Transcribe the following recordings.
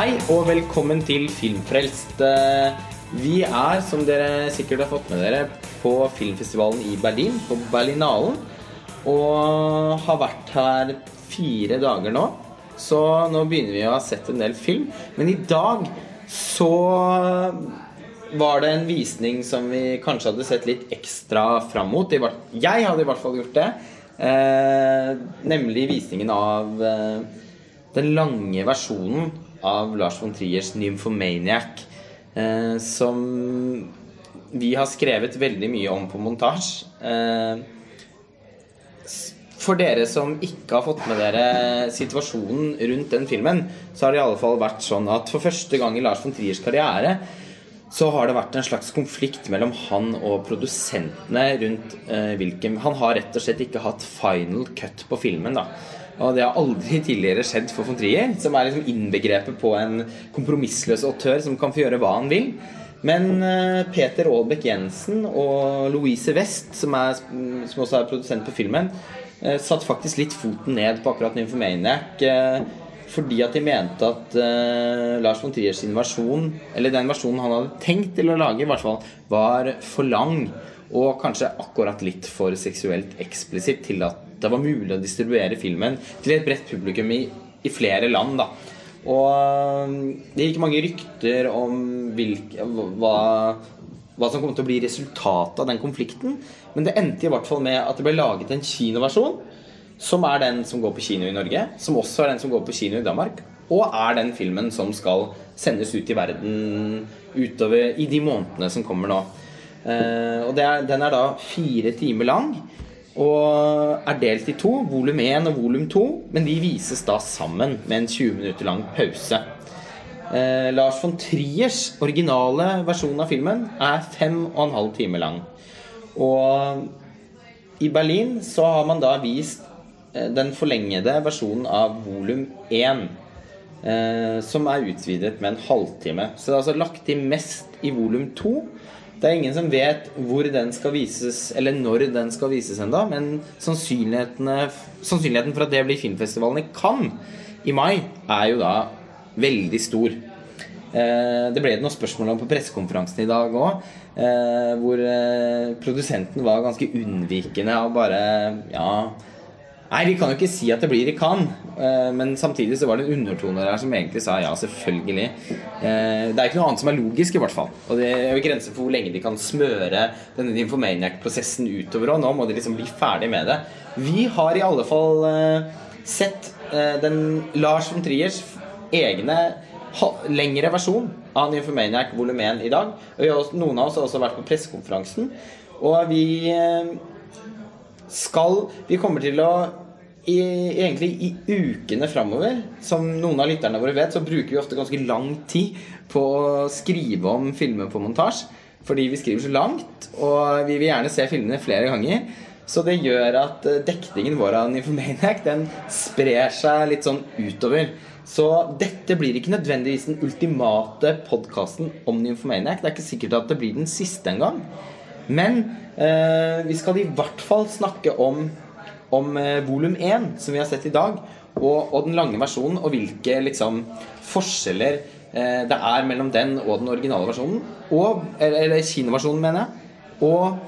Hei og velkommen til Filmfrelst. Eh, Vi er, som dere sikkert har fått med dere, på filmfestivalen i Berlin, på Berlinalen. Og har vært her fire dager nå. Så nå begynner vi å ha sett en del film. Men i dag så var det en visning som vi kanskje hadde sett litt ekstra fram mot. Jeg hadde i hvert fall gjort det. Eh, nemlig visningen av eh, den lange versjonen av Lars von Triers 'Nymphomaniac'. Eh, som vi har skrevet veldig mye om på montasje. Eh, for dere som ikke har fått med dere situasjonen rundt den filmen, så har det i alle fall vært sånn at for første gang i Lars von Triers karriere så har det vært en slags konflikt mellom han og produsentene rundt eh, hvilken Han har rett og slett ikke hatt final cut på filmen, da. Og det har aldri tidligere skjedd for von Trier, som er liksom innbegrepet på en kompromissløs autør som kan få gjøre hva han vil. Men eh, Peter Aalbeck Jensen og Louise West, som, er, som også er produsent på filmen, eh, satt faktisk litt foten ned på akkurat Nymphomaniac. Eh, fordi at de mente at Lars von Triers versjon, eller den versjonen han hadde tenkt til å lage, i hvert fall, var for lang. Og kanskje akkurat litt for seksuelt eksplisitt til at det var mulig å distribuere filmen til et bredt publikum i, i flere land. da og um, det gikk mange rykter om hvilke, hva, hva som kom til å bli resultatet av den konflikten. Men det endte i hvert fall med at det ble laget en kinoversjon. Som er den som går på kino i Norge, som også er den som går på kino i Danmark. Og er den filmen som skal sendes ut i verden utover i de månedene som kommer nå. Eh, og er, den er da fire timer lang. Og er delt i to, volum 1 og volum 2, men de vises da sammen med en 20 minutter lang pause. Eh, Lars von Triers originale versjon av filmen er fem og en halv time lang. Og i Berlin så har man da vist eh, den forlengede versjonen av volum 1. Eh, som er utvidet med en halvtime. Så det er altså lagt til mest i volum 2. Det er ingen som vet hvor den skal vises, eller når den skal vises ennå, men sannsynligheten for at det blir filmfestivalen i Cannes i mai, er jo da veldig stor. Eh, det ble det noen spørsmål om på pressekonferansen i dag òg, eh, hvor eh, produsenten var ganske unnvikende og bare Ja, Nei, vi kan jo ikke si at det blir i Cannes. eh, Men samtidig så var det en undertone der som egentlig sa ja, selvfølgelig. Eh, Det er ikke noe annet som er logisk, i hvert fall. Og det er jo grenser for hvor lenge de kan smøre denne Nymphomaniac-prosessen utover. Og nå må de liksom bli ferdig med det. Vi har i alle fall eh, sett den Lars von Triers egne lengre versjon av Nymphomaniac volum 1 i dag. Og noen av oss har også vært på pressekonferansen. Og vi skal Vi kommer til å i, egentlig i ukene framover, som noen av lytterne våre vet, så bruker vi ofte ganske lang tid på å skrive om filmer på montasje. Fordi vi skriver så langt, og vi vil gjerne se filmene flere ganger. Så det gjør at eh, dekningen vår av Nymphomaniac den sprer seg litt sånn utover. Så dette blir ikke nødvendigvis den ultimate podkasten om Nymphomaniac. Det er ikke sikkert at det blir den siste engang. Men vi skal i hvert fall snakke om, om eh, volum 1, som vi har sett i dag, og, og den lange versjonen, og hvilke liksom, forskjeller eh, det er mellom den og den originale versjonen. Og, eller, eller kinoversjonen, mener jeg. Og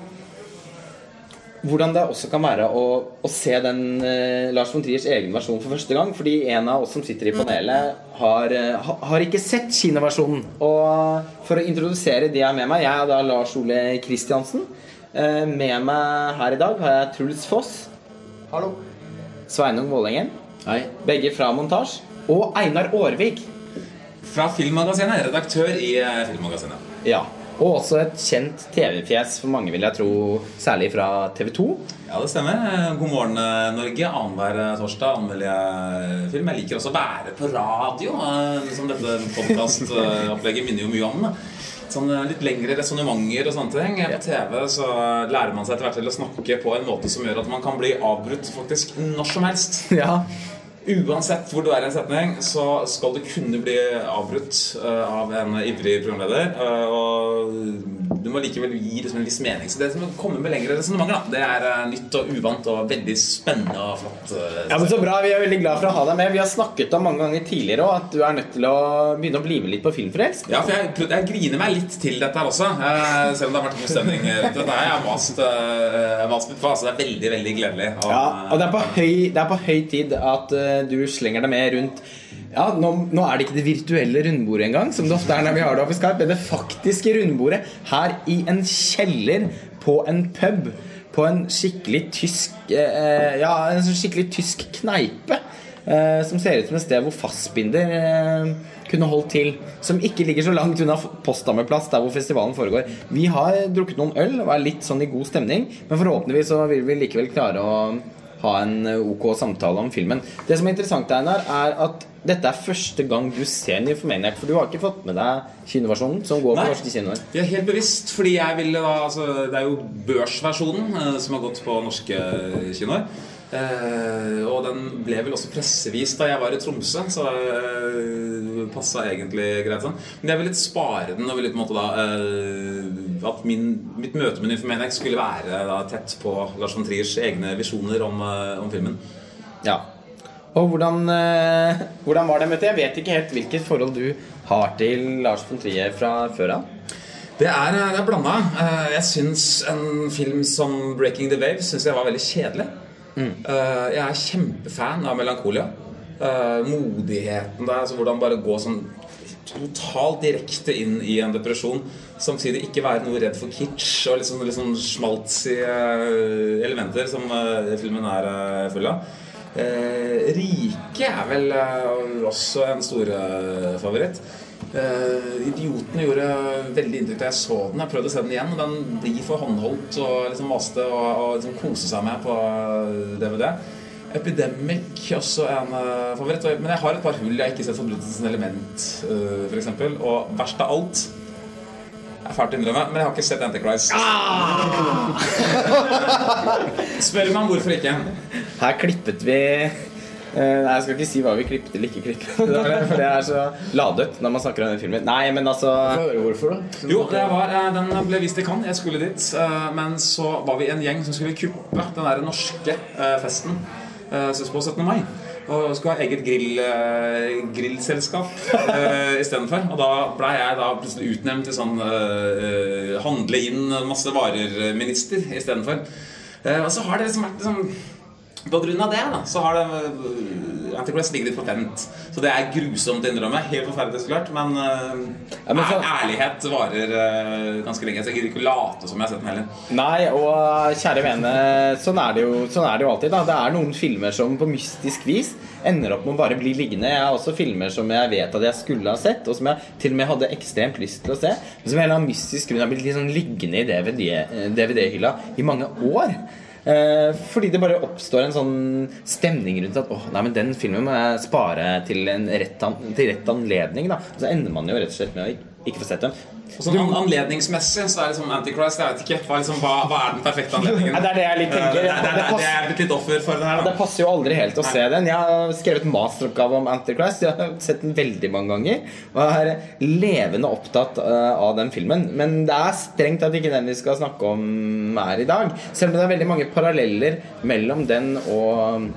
hvordan det også kan være å, å se den eh, Lars von Triers egen versjon for første gang. Fordi en av oss som sitter i panelet, har, eh, ha, har ikke sett kinoversjonen. Og for å introdusere de jeg har med meg, jeg er da Lars Ole Kristiansen. Eh, med meg her i dag har jeg Truls Foss. Hallo. Sveinung Vålengen. Hei. Begge fra Montasj. Og Einar Aarvik. Fra Filmmagasinet, redaktør i eh, Filmmagasinet. Ja. Og også et kjent TV-fjes for mange, vil jeg tro. Særlig fra TV 2. Ja, det stemmer. Eh, God morgen, Norge. Annenhver torsdag anmelder jeg film. Jeg liker også å være på radio, som dette podkastopplegget minner jo mye om. Da. Sånn eh, litt lengre resonnementer og sånne ting. På TV så lærer man seg etter hvert til å snakke på en måte som gjør at man kan bli avbrutt faktisk når som helst. Ja. Uansett hvor du er i en setning, så skal du kunne bli avbrutt eh, av en ivrig programleder. eh, og du må likevel gi liksom en viss mening. Så det som kommer med lengre resonnementer, det er eh, nytt og uvant og veldig spennende og flott. eh, Ja, men Så bra. Vi er veldig glad for å ha deg med. Vi har snakket om mange ganger tidligere òg at du er nødt til å begynne å bli med litt på Filmfrelst. Ja, for jeg, jeg griner meg litt til dette her også. Eh, selv om det har vært god stemning. Dette har jeg eh, mast på. Altså, det er veldig veldig gledelig. Og, Ja, og det er på høy, det er på høy tid at du slenger deg med rundt ja, nå, nå er det ikke det virtuelle rundbordet engang, som det ofte er når vi har det i Skype, men det faktiske rundbordet her i en kjeller på en pub. På en skikkelig tysk eh, Ja, en skikkelig tysk kneipe. Eh, som ser ut som et sted hvor fastbinder eh, kunne holdt til. Som ikke ligger så langt unna Postdammeplass, der hvor festivalen foregår. Vi har drukket noen øl og er litt sånn i god stemning, men forhåpentligvis så vil vi likevel klare å ha en eh, ok samtale om filmen. Det som er interessant, Einar, er at dette er første gang du ser Nymphomaniac. For du har ikke fått med deg kinoversjonen, som går på norske kinoer. Er helt bevisst, fordi jeg ville da altså, Det er jo børsversjonen eh, som har gått på norske kinoer. Eh, og den ble vel også pressevist da jeg var i Tromsø, så det passa egentlig greit sånn. Men jeg ville litt spare den og ville på en måte da eh, At min, mitt møte med Nymphomaniac skulle være da tett på Lars von Triers egne visjoner om, eh, om filmen. Ja. Og hvordan, eh, hvordan var det møtet? Jeg vet ikke helt hvilket forhold du har til Lars von Trier fra før av. Det er, det er blanda. Eh, Jeg syns en film som 'Breaking the Wave' synes jeg var veldig kjedelig. Mm. Jeg er kjempefan av 'Melankolia'. Eh, Modigheten der, altså hvordan bare gå sånn totalt direkte inn i en depresjon. Samtidig ikke være noe redd for kitsch og liksom, liksom schmaltzy eh, elementer som eh, filmen er eh, full av. Eh, Rike er vel eh, også en stor eh. Eh, Idiotene gjorde veldig inntrykk da jeg så den. Jeg prøvde å se den igjen, og den blir for håndholdt og liksom maste og, og liksom kose seg med på DVD. Epidemic også en eh, favoritt. Men jeg har et par hull. Jeg har ikke sett 'Forbrytelsens element', f.eks. Og verst av alt er fælt å innrømme, men jeg har ikke sett Antichrist. Spør meg om hvorfor ikke. Her klippet vi eh, Nei, jeg skal ikke si hva vi klippet eller ikke klippet. For det er så ladet når man snakker om den filmen. Nei, men altså hvorfor, da? Jo, det var, eh, den ble vist i Cannes. Jeg skulle dit. eh, Men så var vi en gjeng som skulle kuppe den der norske eh, festen eh, på 17. mai. Og skulle ha eget grill, uh, grillselskap uh, istedenfor. Og da blei jeg da plutselig utnevnt til sånn eh, eh, handle inn masse varer-minister istedenfor. Uh, og så har det liksom vært liksom på grunn av det da, så har det uh, Antichrist ligget litt på vent. Så det er grusomt å innrømme. Helt forferdelig, så klart. Men, uh, Ja, men så- ærlighet varer uh, ganske lenge. Så jeg gidder ikke å late som jeg har sett den heller. Nei, og kjære vene, sånn er, det jo, sånn er det jo alltid. da Det er noen filmer som på mystisk vis ender opp med å bare bli liggende. Jeg har også filmer som jeg vet at jeg skulle ha sett, og som jeg til og med hadde ekstremt lyst til å se, men som av mystisk grunn har blitt litt sånn liggende i DVD DVD-hylla i mange år. Eh, fordi det bare oppstår en sånn stemning rundt at åh, nei, men den filmen må jeg spare til en rett, an, til rett anledning. da Så ender man jo rett og slett med å ikke, ikke få sett dem. Og sånn Anledningsmessig så er liksom Antichrist. Jeg vet ikke. Hva liksom, hva, hva er den perfekte anledningen? Det er det jeg litt tenker. Det, det, det, Det det, er blitt litt offer for her. Det passer jo aldri helt å se den. Jeg har skrevet masteroppgave om Antichrist. Jeg har sett den veldig mange ganger og er levende opptatt eh, av den filmen. Men det er strengt at ikke den vi skal snakke om er i dag. Selv om det er veldig mange paralleller mellom den og,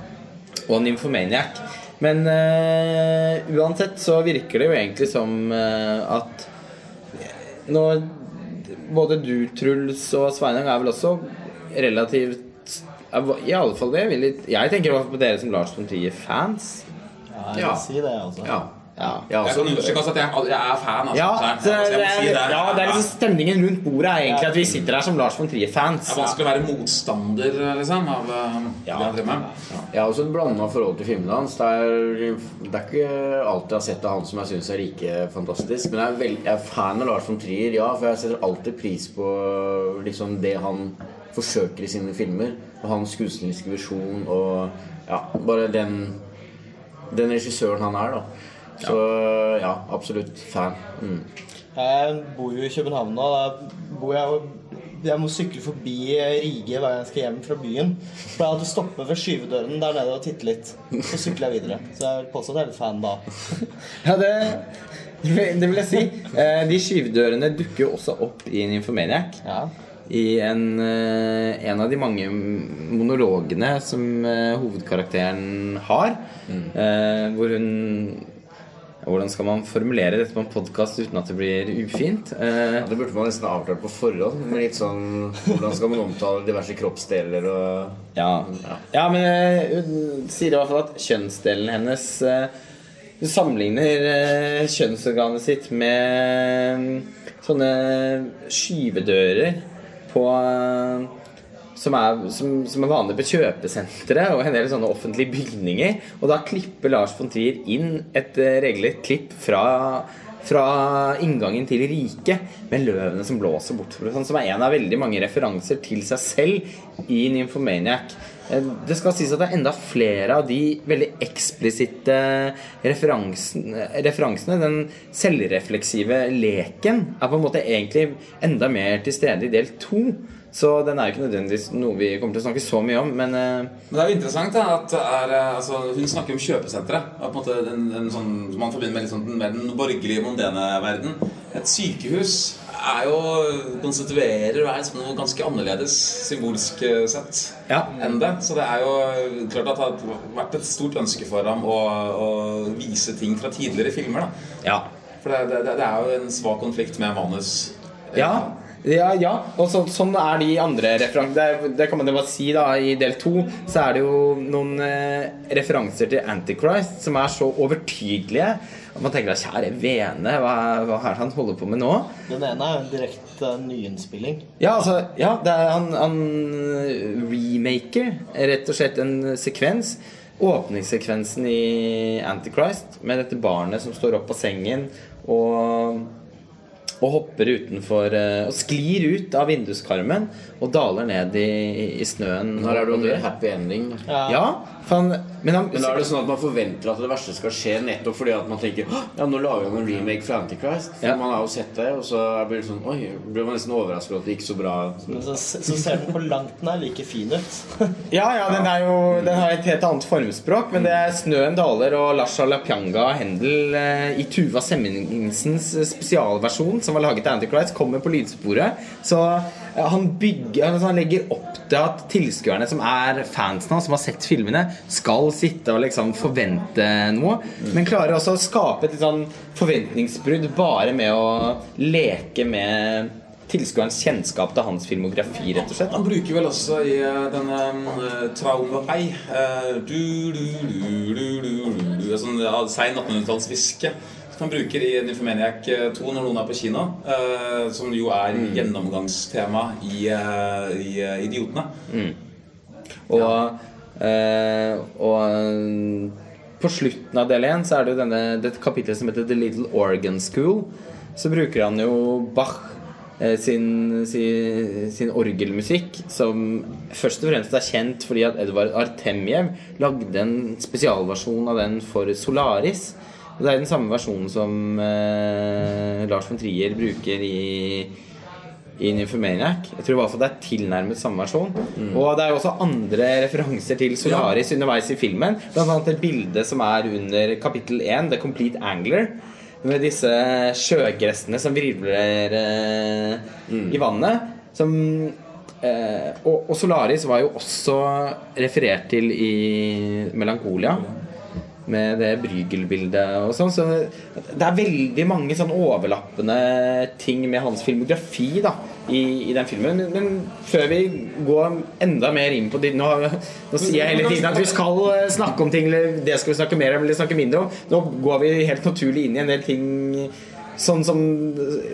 og Nymphomaniac. Men uh, uansett så virker det jo egentlig som uh, at nå Både du, Truls og Sveinung er vel også relativt I alle fall det. Jeg, vil jeg tenker i hvert fall på dere som Lars von Trier-fans. Ja, jeg Ja. vil si det, altså. Ja. Ja. Jeg Jeg kan understreke at jeg, jeg er fan. Altså, Ja, det, det, jeg må si er, det. ja, det er liksom Stemningen rundt bordet er egentlig at vi sitter her som Lars von Trier-fans. Det er vanskelig å være motstander liksom, av uh, Ja. det han driver med. jeg har også et blanda forhold til filmene hans. Det er, det er ikke alt jeg har sett av han som jeg syns er like fantastisk. Men jeg er, veld, jeg er fan av Lars von Trier, ja, for jeg setter alltid pris på liksom, det han forsøker i sine filmer. Og hans kunstneriske visjon og ja, bare den, den regissøren han er, da. Så ja, absolutt fan. Mm. Jeg bor jo i København nå. Da bor jeg og jeg må sykle forbi Rige hver gang jeg skal hjem fra byen. For jeg hadde stoppet ved skyvedøren der nede og titte litt. Så sykler jeg videre. Så jeg vil påstå at jeg er litt fan da. Ja, det, det vil jeg si. Eh, De skyvedørene dukker jo også opp i Nymphomaniac. Ja. I en, eh, en av de mange monologene som eh, hovedkarakteren har. mm. Hvor hun Hvordan skal man formulere dette på en podkast uten at det blir ufint? Eh, Det burde man nesten avklart på forhånd. Med litt sånn Hvordan skal man omtale diverse kroppsdeler og Ja. ja, men eh, hun sier i hvert fall at kjønnsdelen hennes eh, Hun sammenligner kjønnsorganet sitt med mm, sånne skyvedører på som er, som, som er vanlig på kjøpesentre og en del sånne offentlige bygninger. Og da klipper Lars von Trier inn et eh, regelrett klipp fra, fra inngangen til riket med løvene som blåser bort. Sånn, som er en av veldig mange referanser til seg selv i Nymphomaniac. Eh, Det skal sies at det er enda flere av de veldig eksplisitte referansene, referansene. Den selvrefleksive leken er på en måte egentlig enda mer til stede i del to. Så den er jo ikke nødvendigvis noe vi kommer til å snakke så mye om, men eh, Men det er jo interessant da, at det er, eh, altså, hun snakker om kjøpesentre. en en, sånn, man forbinder med, liksom, med den borgerlige, mondene verden. Et sykehus er jo, konstituerer og er noe ganske annerledes symbolsk eh, sett Ja. enn det. Så det er jo klart at det har vært et stort ønske for ham å, å vise ting fra tidligere filmer. da. ja. For det, det, det er jo en svak konflikt med manus. Ja, ja, ja. og så, sånn er de andre referansene det, det kan man bare si da I del to så er det jo noen eh, referanser til Antichrist som er så overtydelige at man tenker at kjære vene, hva, hva er det han holder på med nå? Den ene er jo en direkte nyinnspilling. Ja, altså, ja, det er han, han remaker rett og slett en sekvens. Åpningssekvensen i Antichrist med dette barnet som står opp på sengen og, og hopper utenfor eh, Og sklir ut av vinduskarmen og daler ned i, i snøen. Her er det jo og en dør. happy ending. Ja, for han, men han Men da er det sånn at man forventer at det verste skal skje nettopp fordi at man tenker Ja, nå lager han en remake fra Antichrist. For Ja. Man har jo sett det, og så blir det sånn Oi, blir man nesten overrasket over at det gikk så bra. Så, så ser den på langt nær like fin ut. Ja, ja, den, er jo, den har et helt annet formspråk, men det er 'Snøen daler' og Lasha Lapianga Hendel eh, i Tuva Semmingsens eh, spesialversjon, som var laget til Antichrist, kommer på lydsporet. Så han bygger altså Han legger opp til at tilskuerne som er fansen av, som har sett filmene, skal sitte og liksom forvente noe, men klarer også å skape et sånn forventningsbrudd bare med å leke med tilskuerens kjennskap til hans filmografi, rett og slett. Han bruker vel også i eh, denne uh, Traumvei uh, du, du, du, du, du, du, du, Sånn ja, sein 1800-tallshviske. Som han bruker i Nymphomaniac 2 når noen er på kino. Uh, som jo er gjennomgangstema i, uh, i uh, Idiotene. Og, eh, og eh, på slutten av del 1 så er det jo denne, dette kapitlet som heter The Little Organ School. Så bruker han jo Bach eh, sin, sin, sin orgelmusikk, som først og fremst er kjent fordi at Edvard Artemjev lagde en spesialversjon av den for Solaris. Og Det er den samme versjonen som eh, Lars von Trier bruker i i Nymphomaniac. Jeg tror fall det er tilnærmet samme versjon. Og det er jo også andre referanser til Solaris underveis i filmen. Blant annet et bilde som er under kapittel 1, The Complete Angler. Med disse sjøgressene som virvler eh, i vannet. Som eh, og, og Solaris var jo også referert til i Melancholia med det Brygel-bildet og sånn. Så det er veldig mange sånn overlappende ting med hans filmografi da, i, i den filmen. Men, før vi går enda mer inn på det nå, nå sier jeg hele tiden at vi skal eh, snakke om ting, eller det skal vi snakke mer om eller snakke mindre om. Nå går vi helt naturlig inn i en del ting Sånn som,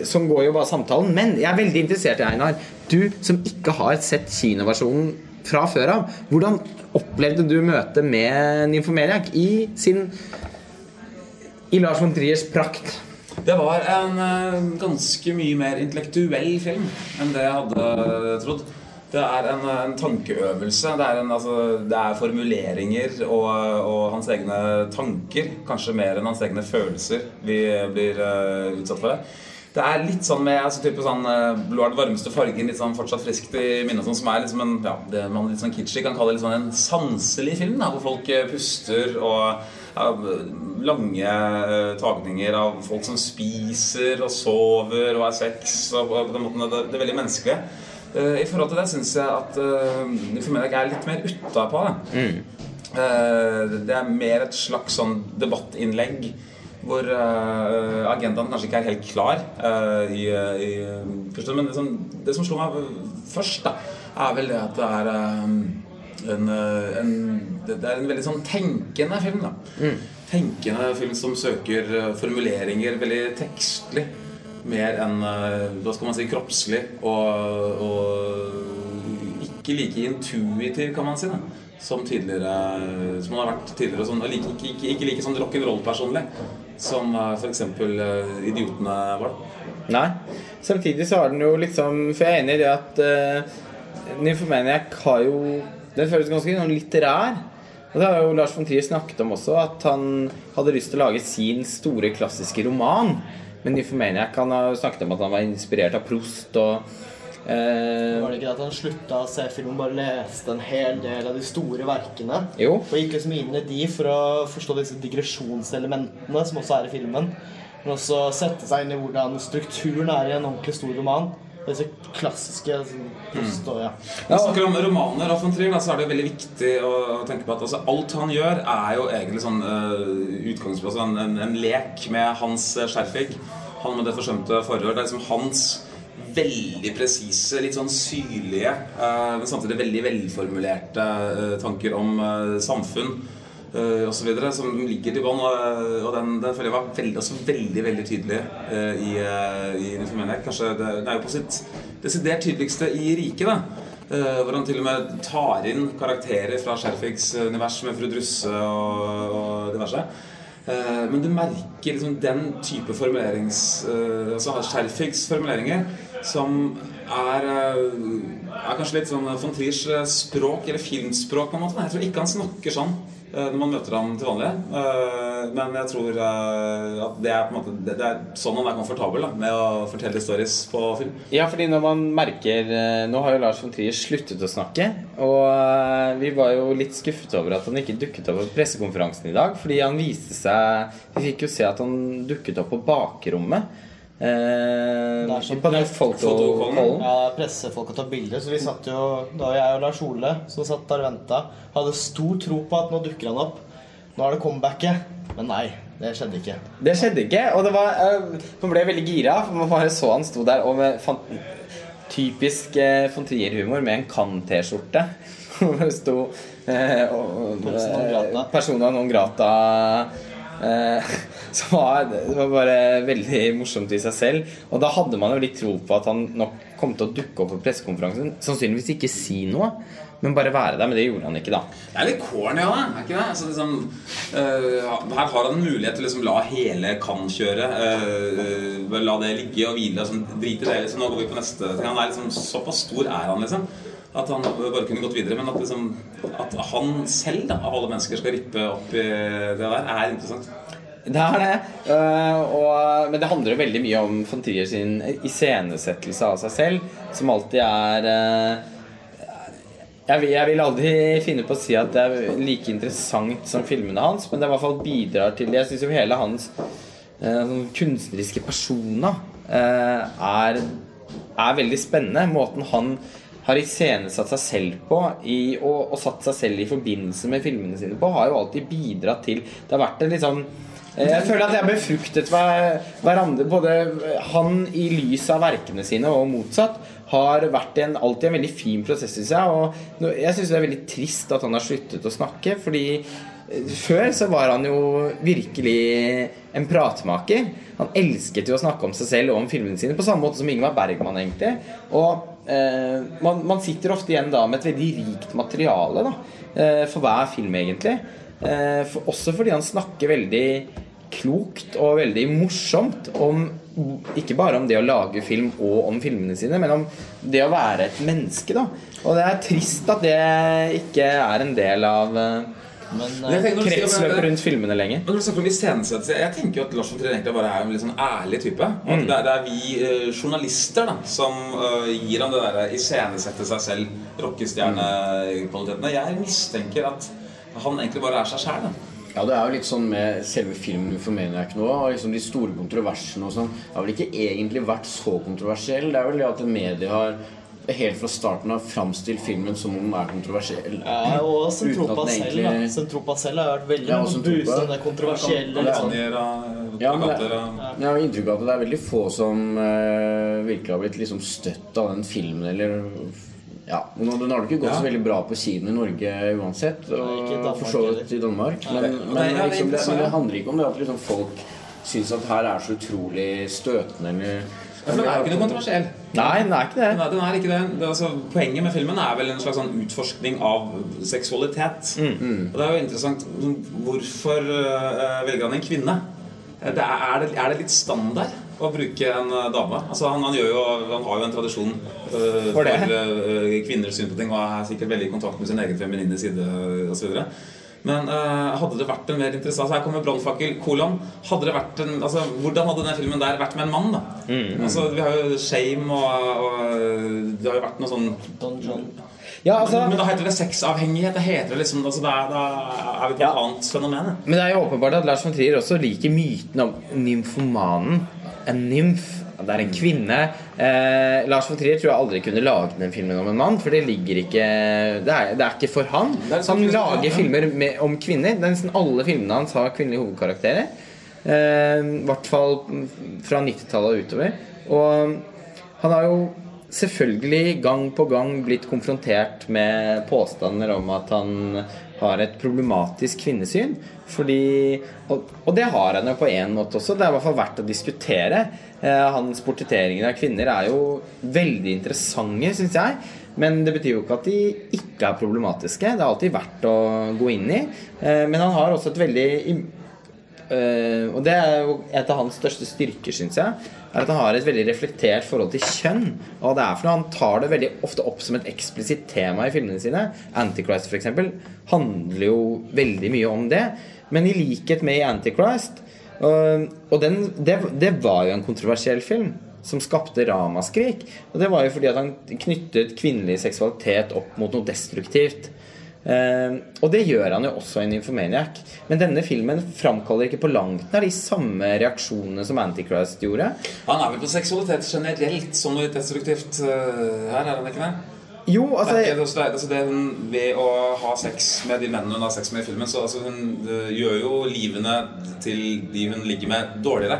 som går jo bare samtalen. Men jeg er veldig interessert i, Einar. Du som ikke har sett kinoversjonen fra før av. Hvordan opplevde du møtet med Nymphomaniac i sin I Lars von Triers prakt? Det var en eh, ganske mye mer intellektuell film enn det jeg hadde trodd. Det er en, en tankeøvelse. Det er, en, altså, det er formuleringer og, og hans egne tanker, kanskje mer enn hans egne følelser, vi blir uh, utsatt for det. Det er litt sånn med altså, type sånn Blå er den varmeste fargen, litt sånn fortsatt friskt i minnet, sånn, som er liksom en, ja, det man litt sånn kitschy kan kalle litt sånn en sanselig film, da, hvor folk eh, puster og ja, lange uh, tagninger av folk som spiser og sover og har sex. Og, og på den måten, det, det er veldig menneskelig. Uh, I forhold til det syns jeg at uh, Nymphomaniac er litt mer utapå. Uh, det er mer et slags sånn debattinnlegg hvor uh, agendaen kanskje ikke er helt klar uh, i, i første, Men det som, det som slo meg først, da, er vel det at det er um, en, en, det er en veldig sånn tenkende film. da Tenkende film som søker formuleringer veldig tekstlig. Mer enn hva skal man si, kroppslig og, og ikke like intuitiv, kan man si. da som tidligere Som han har vært tidligere. Sånn, like, ikke, ikke, like sånn rock'n'roll-personlig som uh, f.eks. Uh, Idiotene var. Nei. Samtidig så har den jo liksom For jeg er enig i det at uh, Nymphomaniac har jo Den føles ganske sånn litterær. Og det har jo Lars von Trier snakket om også, at han hadde lyst til å lage sin store klassiske roman. Men Nymphomaniac han har snakket om at han var inspirert av Prost og eh, Var det ikke det at han slutta å se film, bare leste en hel del av de store verkene? Jo. Og gikk liksom inn i de for å forstå disse digresjonselementene som også er i filmen. Men også sette seg inn i hvordan strukturen er i en ordentlig stor roman. Disse klassiske sånn, mm. og ja. Når vi snakker om romaner av von Trier, så er det veldig viktig å, tenke på at altså, alt han gjør, er jo egentlig sånn uh, utgangspunkt en, en, en lek med hans uh. Han med det forsømte forhør. Det er liksom hans veldig presise, litt sånn syrlige, uh, men samtidig veldig velformulerte uh, tanker om uh, samfunn uh, osv. som ligger til bånn. Og, den, den føler jeg var veldig, også veldig veldig tydelig i, i Nymphomaniac. Kanskje det, det er jo på sitt desidert tydeligste i riket. da hvor han til og med tar inn karakterer fra Skjerfigs univers med fru Drusse og, og diverse. Men du merker liksom den type formulerings... Altså Skjerfigs formuleringer som er, er kanskje litt sånn von Triers språk, eller filmspråk, på en måte. Jeg tror ikke han snakker sånn når man møter ham til vanlig. Men jeg tror at det er måte Det er sånn han er komfortabel da, med å fortelle stories på film. Ja, fordi når man merker Nå har jo Lars von Trier sluttet å snakke. Og vi var jo litt skuffet over at han ikke dukket opp på pressekonferansen i dag. Fordi han viste seg Vi fikk jo se at han dukket opp på bakrommet. Eh, Det er som på den fotokollen. Ja, og tar bilder. Så vi satt jo, da jeg og Lars Ole som satt der og venta, hadde stor tro på at nå dukker han opp. Nå er det comebacket. Men nei, det skjedde ikke. Det skjedde ikke, og det var eh, Man ble veldig gira, for man bare så han sto der og med fan, typisk uh, von Trier-humor med en Kan-T-skjorte. Hvor det sto eh, og, og, Persona non grata. Eh. Eh, som var, var bare veldig morsomt i seg selv. Og da hadde man jo litt tro på at han nok kom til å dukke opp på pressekonferansen. Sannsynligvis ikke si noe, men bare være der. Men det gjorde han ikke, da. Det er litt corny av deg, er ikke det? Altså, liksom, uh, her har han en mulighet til å liksom, la hele kan-kjøret uh, La det ligge og hvile. Liksom, drite i det. Liksom, nå går vi på neste ting. Han er liksom, Såpass stor er han, liksom. At han bare kunne gått videre. Men at, liksom, at han selv, da, av alle mennesker, skal rippe opp i det der, er interessant. Det er det. Uh, og, men det handler jo veldig mye om von Trier sin iscenesettelse av seg selv, som alltid er uh, jeg, vil- jeg vil aldri finne på å si at det er like interessant som filmene hans, men det i hvert fall bidrar til Jeg syns jo hele hans uh, kunstneriske persona er, er veldig spennende. Måten han har iscenesatt seg selv på i, og, og satt seg selv i forbindelse med filmene sine på, har jo alltid bidratt til Det har vært en liksom sånn jeg føler at jeg har befruktet hver, hverandre. Både han i lys av verkene sine og motsatt har vært en, alltid en veldig fin prosess syns jeg. Og jeg syns det er veldig trist at han har sluttet å snakke, fordi eh, før så var han jo virkelig en pratmaker. Han elsket jo å snakke om seg selv og om filmene sine, på samme måte som Ingvar Bergman, egentlig. Og eh, man, man sitter ofte igjen da med et veldig rikt materiale da, eh, for hver film, egentlig. Eh, for, også fordi han snakker veldig klokt og veldig morsomt om ikke bare om det å lage film og om filmene sine, men om det å være et menneske. da Og det er trist at det ikke er en del av, eh, Men Men eh, tenker når Kretsløpet rundt filmene lenger. Men når du snakker om iscenesettelse Jeg tenker jo at Lars von Trier egentlig bare er en litt sånn ærlig type. Og at det, er, det er vi uh, journalister da som uh, gir ham det derre iscenesette seg selv, rockestjernekvalitetene. Jeg mistenker at han egentlig bare er seg sjæl. Ja, det er jo litt sånn med selve filmen for Maniac nå, og liksom de store kontroversene og sånn. Det har vel ikke egentlig vært så kontroversiell. Det er vel det at media har helt fra starten av framstilt filmen som om den er kontroversiell. ja, og Sentropa at selv, egentlig- Sentropa selv har vært veldig Ja, boosta den kontroversielle liksom. kan, Ja, men det- Jeg har inntrykk av at det er veldig få som uh, virkelig har blitt liksom støtt av den filmen, eller ja, Den har det ikke gått Ja. så veldig bra på kino i Norge uansett. Og for så vidt i Danmark. Men, men, men, er liksom, det, men det handler ikke om det at liksom folk syns at her er så utrolig støtende eller Ja, for Den er jo ikke noe kontroversiell. Nei, den er ikke det. Er, den er ikke det. det er altså, poenget med filmen er vel en slags sånn utforskning av seksualitet. Mm. Og det er jo interessant sånn, Hvorfor uh, velger han en kvinne? Det er, er, det, er det litt standard å bruke en øh, dame? Altså han, han, jo, han har jo en tradisjon uh, For for uh, kvinners syn på ting og er sikkert veldig i kontakt med sin egen feminine side osv. Men uh, hadde det vært en mer interessant altså Her kommer brannfakkel, kolon. Hadde det vært en, altså, Hvordan hadde denne filmen der vært med en mann? da? Altså, Vi har jo Shame, og, og det har jo vært noe sånn Don John. Ja, altså, Men da heter det sexavhengighet. Det heter liksom altså, da, da er vi på et annet fenomen. Men det er jo åpenbart at Lars von Trier også liker myten om nymfomanen. En nymf. Det er en kvinne. Eh, Lars von Trier tror jeg aldri kunne laget den filmen om en mann, for det ligger ikke Det er, det er ikke for han. Så han sånn- lager filmer med, om kvinner. Er Nesten alle filmene hans har kvinnelige hovedkarakterer. Eh, I hvert fall fra 90-tallet og utover. Og han har jo selvfølgelig gang på gang blitt konfrontert med påstander om at han har et problematisk kvinnesyn. Fordi, og, og det har han jo på en måte også. Det er i hvert fall verdt å diskutere. Eh, hans portretteringer av kvinner er jo veldig interessante, syns jeg. Men det betyr jo ikke at de ikke er problematiske. Det er alltid verdt å gå inn i. Eh, men han har også et veldig og det er jo et av hans største styrker, syns jeg. Er at han har et veldig reflektert forhold til kjønn. Og det er for noe Han tar det veldig ofte opp som et eksplisitt tema i filmene sine. Antichrist, f.eks., handler jo veldig mye om det. Men i likhet med i Antichrist Og, og den, det, det var jo en kontroversiell film. Som skapte ramaskrik. Og det var jo fordi at han knyttet kvinnelig seksualitet opp mot noe destruktivt. Eh, og det gjør han jo også i Nymphomaniac. Men denne filmen framkaller ikke på langt nær de samme reaksjonene som Antichrist gjorde. Han er vel på seksualitet generelt som noe destruktivt øh, her, er han ikke det? Jo, altså det, det, altså, det hun, Ved å ha sex med de mennene hun har sex med i filmen, så altså, hun øh, gjør jo livene til de hun ligger med, dårligere.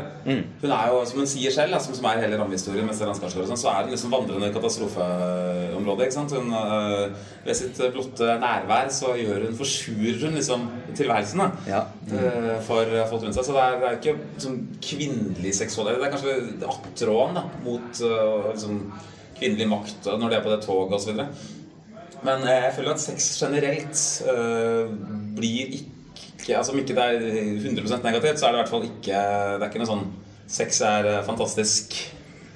Hun er jo, som hun sier selv, altså, som er hele rammehistorien, med Stellan Skarsgård sånn, så er hun liksom vandrende katastrofeområde. ikke sant? Hun, øh, ved sitt blotte nærvær så gjør hun, forsurer hun liksom tilværelsen da. Ja. mm. for folk rundt seg. Så det er, det er ikke sånn kvinnelig seksualitet. Det er kanskje attråden mot øh, liksom, kvinnelig makt når de er på det toget osv. Men eh, jeg føler at sex generelt øh, blir ikke altså Om ikke det er 100% negativt, så er det i hvert fall ikke Det er ikke noe sånn Sex er eh, fantastisk.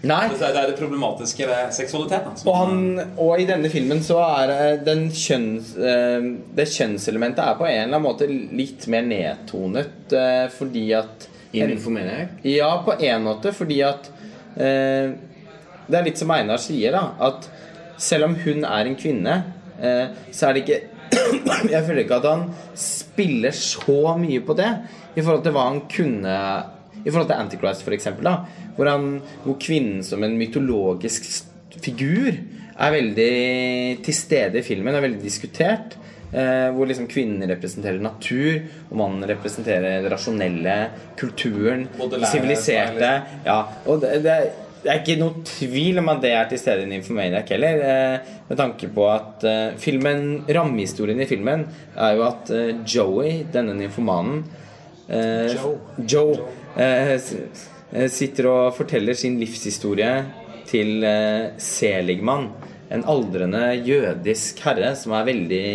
Nei. Det er det, er problematiske ved seksualitet. Da, Og, han, og i denne filmen så er kjønns, Det kjønnselementet er på en eller annen måte litt mer nedtonet fordi at I jeg? Ja, på en måte, fordi at eh, Det er litt som Einar sier, da. At selv om hun er en kvinne, eh, så er det ikke Jeg føler ikke at han spiller så mye på det i forhold til hva han kunne I forhold til Antichrist, for eksempel, da. Hvor, han, hvor kvinnen som en mytologisk figur er veldig til stede i filmen, er veldig diskutert. Eh, hvor liksom kvinnen representerer natur, og mannen representerer det rasjonelle, kulturen, siviliserte. Ja, og det, det, det er ikke noe tvil om at det er til stede i Nymphomaniac heller. Eh, med tanke på at eh, filmen, rammehistorien i filmen er jo at eh, Joey, denne nymfomanen eh, Joe. Joe sitter og forteller sin livshistorie til Seligman. En aldrende jødisk herre som er veldig,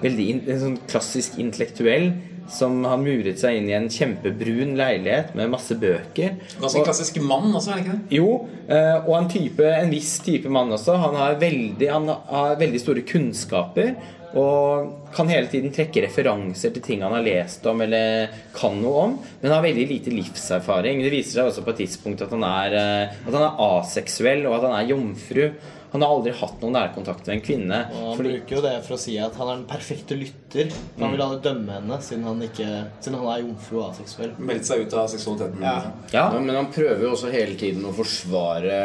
veldig en sånn klassisk intellektuell. Som har muret seg inn i en kjempebrun leilighet med masse bøker. Ganske Og- klassisk mann også, er det ikke det? jo, eh, og en, type, en viss type mann også. Han har veldig, han har veldig store kunnskaper Og kan hele tiden trekke referanser til ting han har lest om eller kan noe om, men har veldig lite livserfaring. Det viser seg også på et tidspunkt at han er, eh, at han er aseksuell, og at han er jomfru. Han har aldri hatt noen nærkontakt med en kvinne. Og han Fordi, bruker jo det for å si at han er den perfekte lytter. For Han vil aldri dømme henne, siden han, ikke, siden han er jomfru og aseksuell. Meldt seg ut av seksualiteten. Ja. ja, Ja, men han prøver jo også hele tiden å forsvare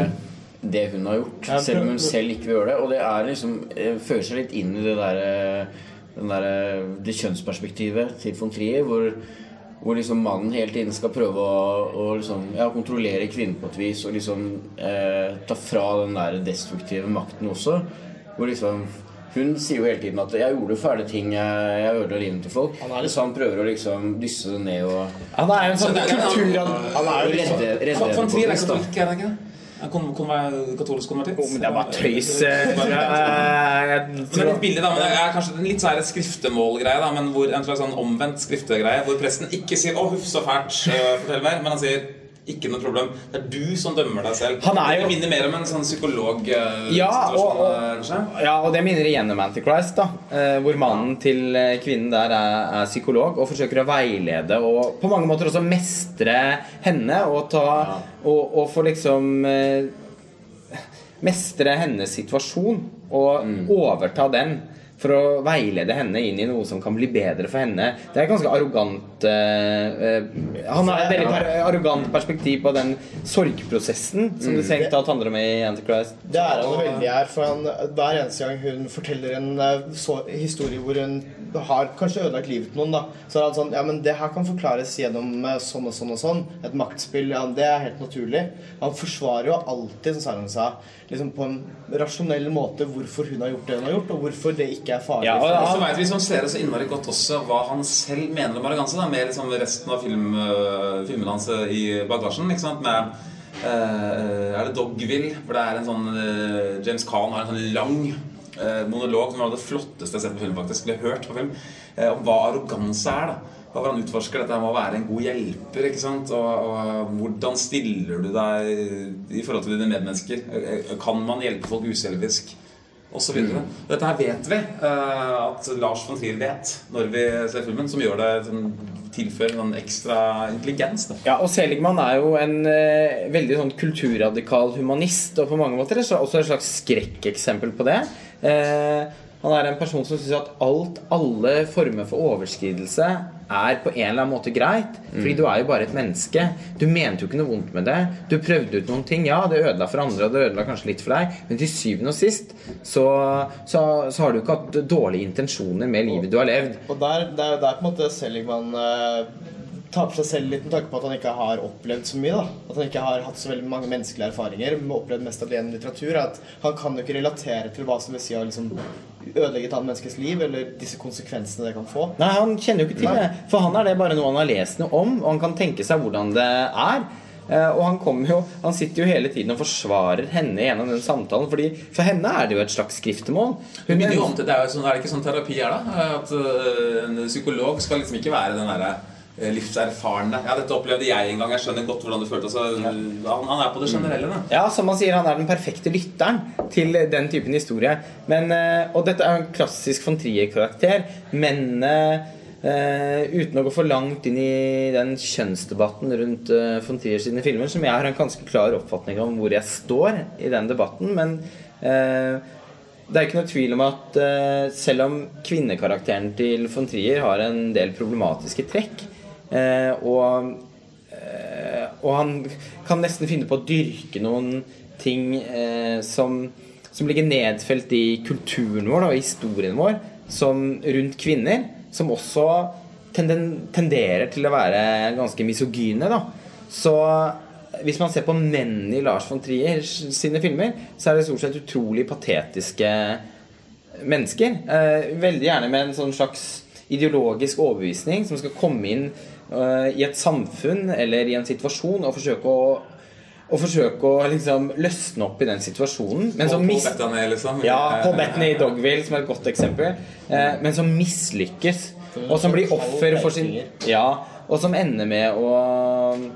det hun har gjort, Ja, selv om hun selv ikke vil gjøre det. Og det er liksom eh, fører seg litt inn i det derre den der, det kjønnsperspektivet til von Trier, hvor, hvor liksom mannen hele tiden skal prøve å, å liksom, ja, kontrollere kvinnen på et vis og liksom eh, ta fra den der destruktive makten også. Hvor liksom hun sier jo hele tiden at 'jeg gjorde fæle ting, jeg, jeg ødela livet til folk'. Han er litt- Så han prøver å liksom dysse det ned og han er jo en sånn er- Han er jo redde, redde, redde, redde redde, redde, redde, redde, redde, redde, redde. det? Er kon kon katolsk konvertitt? Oh, men det er bare tøys. eh, eh, Men det litt billig da, men det er kanskje en litt sånn skriftemålgreie da, men hvor, En slags sånn omvendt skriftegreie Hvor presten ikke sier 'Å, huff, så fælt, øh, fortell mer', men han sier 'ikke noe problem'. Det er du som dømmer deg selv. Han er jo- Det minner mer om en sånn psykolog-situasjon. Ja, og- og- Ja, og det minner igjen om Antichrist, da. eh, Hvor mannen til eh, kvinnen der er, er psykolog og forsøker å veilede og på mange måter også mestre henne og ta Og, og få liksom eh, Mestre hennes situasjon og overta den. For å veilede henne inn i noe som kan bli bedre for henne. Det er et ganske arrogant uh, Han har et veldig per arrogant perspektiv på den sorgprosessen som det strengt tatt handler om i Antichrist. Det er han veldig her, for han, hver eneste gang hun forteller en eh, så, historie hvor hun har kanskje ødelagt livet til noen, da, så er han sånn Ja, men det her kan forklares gjennom sånn og sånn og sånn. Et maktspill. Ja, det er helt naturlig. Han forsvarer jo alltid, som Sarah sa, liksom på en rasjonell måte hvorfor hun har gjort det hun har gjort, og hvorfor det ikke er farlig. Ja, og- ja, så vet vi som seere så innmari godt også hva han selv mener om arroganse. Da, med liksom resten av film, øh, filmene hans øh, i bagasjen. Ikke sant? Med uh, Er det Dogville? Hvor det er en sånn uh, James Caan har en sånn lang uh, monolog som er det flotteste jeg har sett på film. faktisk Ble hørt på film Om hva arroganse er. da hvor han utforsker dette med å være en god hjelper. ikke sant? Og, og hvordan stiller du deg i forhold til dine medmennesker? Kan man hjelpe folk uselvisk? Så videre. Dette her vet vi eh, at Lars von Trier vet når vi ser filmen, som gjør det som tilfører noen ekstra intelligens. Da. Ja, og Seligman er jo en eh, veldig sånn kulturradikal humanist, og på mange måter er også et slags skrekkeksempel på det. Eh, han er en person som syns at alt, alle former for overskridelse er på en eller annen måte greit. Fordi du er jo bare et menneske. Du mente jo ikke noe vondt med det. Du prøvde ut noen ting. Ja, det ødela for andre, og det ødela kanskje litt for deg, men til syvende og sist så, så, så har du ikke hatt dårlige intensjoner med livet du har levd. Og der, det er jo der på en måte Seligman eh, på seg selv litt med tanke på at han ikke har opplevd så mye. da At han ikke har hatt så veldig mange menneskelige erfaringer, men opplevd mest av det gjennom litteratur. At han kan jo ikke relatere til hva som vil si å liksom ødelegge et annet menneskes liv, eller disse konsekvensene det kan få. Nei, han kjenner jo ikke til det. For han er det bare noe han har lest noe om, og han kan tenke seg hvordan det er. Eh, Og han kommer jo Han sitter jo hele tiden og forsvarer henne gjennom den samtalen. Fordi For henne er det jo et slags skriftemål. Det minner jo om til, det er, jo sånn, er det ikke sånn terapi er, da? At øh, en psykolog skal liksom ikke være den derre livserfarne Ja, dette opplevde jeg en gang. Jeg skjønner godt hvordan det føltes. Altså, han, han er på det generelle, da. Ja, som han sier, han er den perfekte lytteren til den typen historie. Men, eh, og dette er en klassisk von Trier-karakter. Mennene Uh, uten å gå for langt inn i den kjønnsdebatten rundt uh, von Trier sine filmer, som jeg har en ganske klar oppfatning om hvor jeg står i den debatten. Men uh, det er ikke noe tvil om at uh, selv om kvinnekarakteren til von Trier har en del problematiske trekk, eh, og Eh, og han kan nesten finne på å dyrke noen ting eh, som, som ligger nedfelt i kulturen vår og historien vår som rundt kvinner, som også tenderer til å være ganske misogyne. Da. Så hvis man ser på menn i Lars von Trier sine filmer, så er det stort sett utrolig patetiske mennesker. Eh, veldig gjerne med en sånn slags ideologisk overbevisning som skal komme inn eh, i et samfunn eller i en situasjon og forsøke å og forsøke å liksom løsne opp i den situasjonen. Men som mis- Bettany, liksom. ja, på Bettany i Dogville som er et godt eksempel. Eh, men som mislykkes. Og som blir offer for sin Ja, og som ender med å,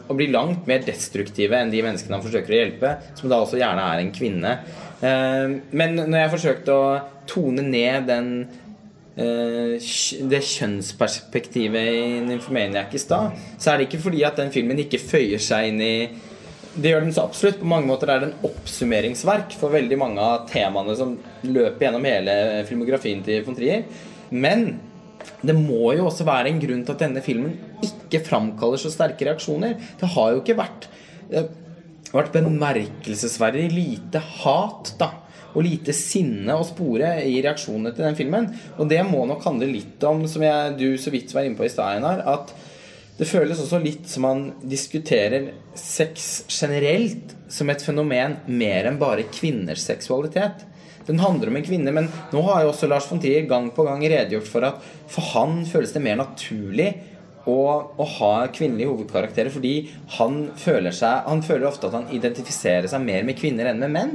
å bli langt mer destruktive enn de menneskene han forsøker å hjelpe, som da også gjerne er en kvinne. Eh, men når jeg forsøkte å tone ned den eh, det kjønnsperspektivet i Nymphomaniac i stad, så er det ikke fordi at den filmen ikke føyer seg inn i det gjør den så absolutt. På mange måter er det en oppsummeringsverk for veldig mange av temaene som løper gjennom hele filmografien til von Trier. Men det må jo også være en grunn til at denne filmen ikke framkaller så sterke reaksjoner. Det har jo ikke vært har vært bemerkelsesverdig lite hat, da. Og lite sinne å spore i reaksjonene til den filmen. Og det må nok handle litt om, som jeg, du så vidt var inne på i stad, Einar, at det føles også litt som man diskuterer sex generelt som et fenomen mer enn bare kvinners seksualitet. Den handler om en kvinne, men nå har jo også Lars von Trier gang på gang redegjort for at for han føles det mer naturlig å, ha kvinnelige hovedkarakterer fordi han føler seg Han føler ofte at han identifiserer seg mer med kvinner enn med menn.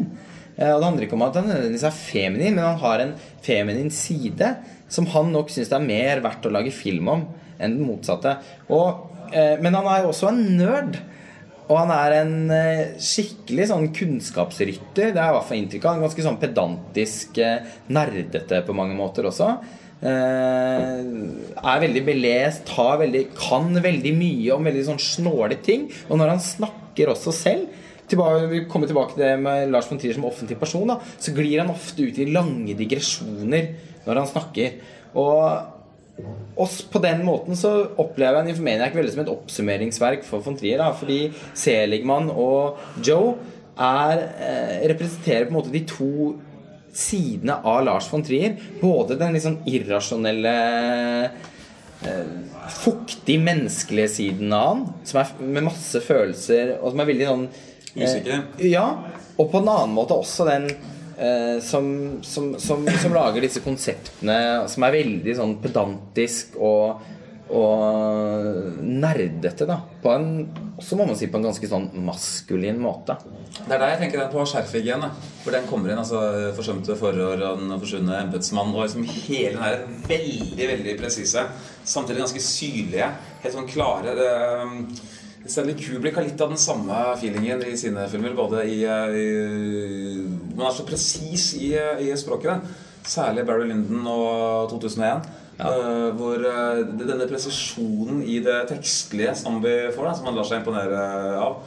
Eh, Og det handler ikke om at han nødvendigvis er feminin, men han har en feminin side som han nok syns det er mer verdt å lage film om enn den motsatte. Og, eh, men han er jo også en nerd. Og han er en eh, skikkelig sånn kunnskapsrytter. Det er i hvert fall inntrykk av. En ganske sånn pedantisk, nerdete på mange måter også. Er veldig belest, veldig, kan veldig mye om veldig sånn snåle ting. Og når han snakker også selv tilbake, Vi kommer tilbake til det med Lars von Trier som offentlig person. Da, så glir han ofte ut i lange digresjoner når han snakker. Og oss på den måten så opplever jeg Nymphomaniac veldig som et oppsummeringsverk for von Trier. Da, fordi Seligman og Joe er, eh, representerer på en måte de to sidene av Lars von Trier. Både den sånn irrasjonelle eh, Fuktig menneskelige siden av han, som er med masse følelser, og som er veldig sånn eh, ja, og på en annen måte også den eh, som, som, som, som lager disse konseptene som er veldig sånn pedantisk og, og nerdete, da. På en, også må man si på en ganske sånn maskulin måte. Det er der jeg tenker på da. Hvor den kommer inn. altså Forsømte forår og den forsvunne embetsmann. Og liksom hele den her veldig veldig presise, samtidig ganske syrlige, helt sånn klare det, Stanley Kubrick har litt av den samme feelingen i sine filmer. Både i, uh, i Man er så presis i, i språket. Særlig Barry Lyndon og 2001. Uh, hvor uh, denne presisjonen i det tekstlige som vi får, da, som man lar seg imponere av.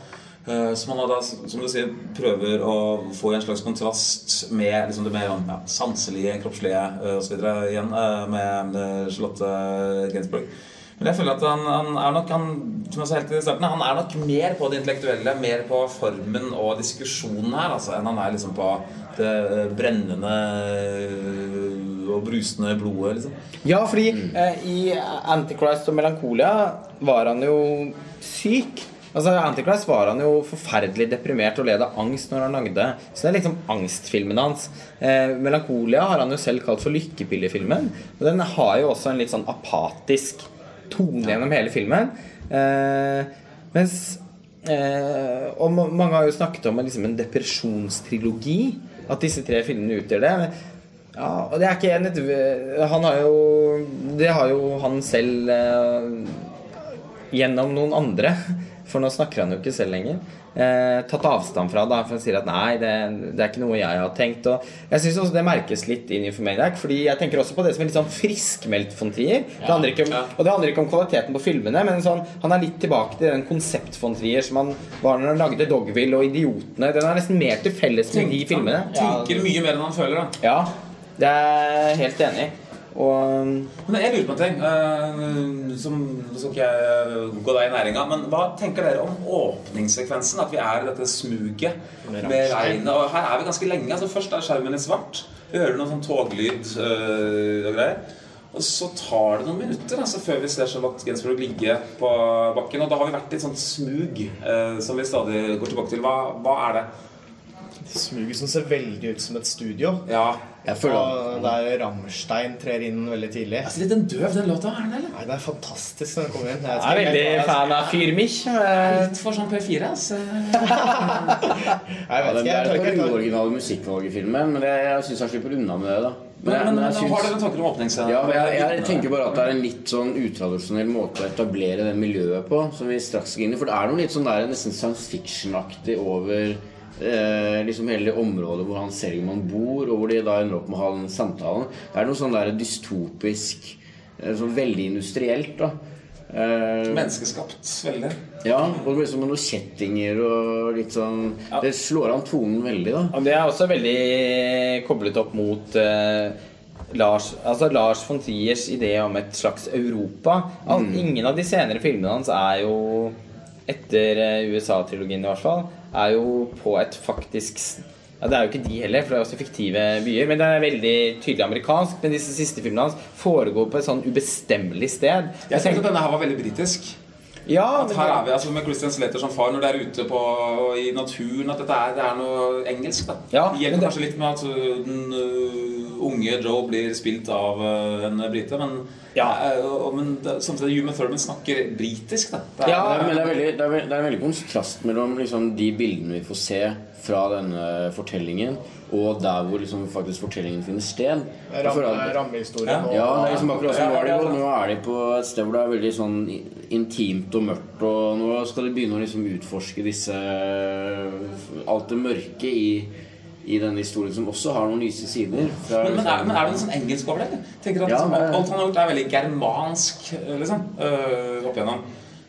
uh, Som man da, som du sier, prøver å få i en slags kontrast med liksom det mer ja, sanselige, kroppslige osv. igjen eh, med, med Charlotte Gainsbourg. Men jeg føler at han, han er nok han, som jeg sa helt i starten, han er nok mer på det intellektuelle, mer på formen og diskusjonen her, altså, enn han er liksom på det eh, brennende eh, og brusende blodet. liksom. Ja, fordi eh, i Antichrist og Melankolia var han jo syk. Altså, Antichrist var han jo forferdelig deprimert og led av angst når han lagde. Så det er liksom angstfilmen hans. Eh, Melankolia har han jo selv kalt for lykkepillefilmen. Og den har jo også en litt sånn apatisk tone gjennom hele filmen. Eh, mens eh, Og mange har jo snakket om liksom, en depresjonstrilogi. At disse tre filmene utgjør det. Ja, og det er ikke en Han har jo Det har jo han selv eh, gjennom noen andre. For nå snakker han jo ikke selv lenger. Eh, tatt avstand fra Da, For han sier at nei, det, det er ikke noe jeg har tenkt. Og jeg syns også det merkes litt i Nymphomaniac. Fordi jeg tenker også på det som er litt sånn friskmeldt von Trier. Det om, og det handler ikke om kvaliteten på filmene, men sånn, han er litt tilbake til den konsept-von Trier som han var når han lagde Dogville og Idiotene. Den er nesten mer til felles med de filmene. Tenker mye mer enn han føler. da Ja, det er jeg helt enig i. Og Men jeg lurer på en ting. Uh, som, Nå skal ikke jeg gå deg i næringa, men hva tenker dere om åpningssekvensen? At vi er i dette smuget med regnet. Og her er vi ganske lenge. altså Først er skjermen i svart. Vi hører noe sånn toglyd uh, og greier. Og så tar det noen minutter altså, før vi ser Charlotte Gensburg ligge på bakken. Og da har vi vært i et sånt smug uh, som vi stadig går tilbake til. Hva, hva er det? Smuget som ser veldig ut som et studio. Ja, Jeg føler Og der Rammstein trer inn veldig tidlig. altså Litt en døv, den låta. er den, eller? Nei, det er fantastisk når den kommer inn. Jeg jeg er veldig fan av Fyrmich. Litt for sånn P4. Altså. Jeg Ja, vet den ikke, jeg er tør et ikke par helt uoriginale musikkvalg i filmen, men jeg, jeg syns han slipper unna med det. da Men, men, men, jeg syns- har dere tanker om åpningsscenen? ja, jeg, jeg tenker bare at det er en litt sånn utradisjonell måte å etablere det miljøet på, som vi straks skal inn i. For det er noe litt sånn der nesten science fiction-aktig over eh, liksom hele det området hvor han Selman bor, og hvor de da ender opp med å ha den samtalen. Det er noe sånn der dystopisk, eh, sånn veldig industrielt, da. Eh, Menneskeskapt, veldig. ja, og liksom med noen kjettinger og litt sånn Det slår an tonen veldig, da. Og det er også veldig koblet opp mot eh, Lars, altså Lars von Triers idé om et slags Europa. Mm. Ingen av de senere filmene hans er jo, etter eh, USA-trilogien i hvert fall, er jo på et faktisk ja, Det er jo ikke de heller, for det er også fiktive byer. Men det er veldig tydelig amerikansk. Men disse siste filmene hans foregår på et sånn ubestemmelig sted. Jeg tenkte at denne her var veldig britisk. Ja, At her er vi altså med Christian Slater som far når det er ute på, i naturen. At dette er, det er noe engelsk. da Ja, Det men hjelper det- kanskje litt med at den uh, unge Joe blir spilt av uh, en brite. Men, Ja. uh, og- men det, samtidig Human Thurman snakker britisk. da det er, Ja, men det er, veldig, det, er, veldig, det er en veldig kontrast mellom liksom, de bildene vi får se fra denne fortellingen, og der hvor liksom, faktisk fortellingen finner sted. Rammehistorien Ja. og Ja, det er liksom akkurat som var det nå. er de på et sted hvor det er veldig sånn intimt og mørkt, og nå skal de begynne å liksom utforske disse Alt det mørke i, i denne historien, som også har noen lyse sider. Men, men, er, liksom- men er det noe sånn engelsk over det? Tenker at Ja, men... er- Alt han har gjort, er veldig germansk liksom, øh, opp igjennom.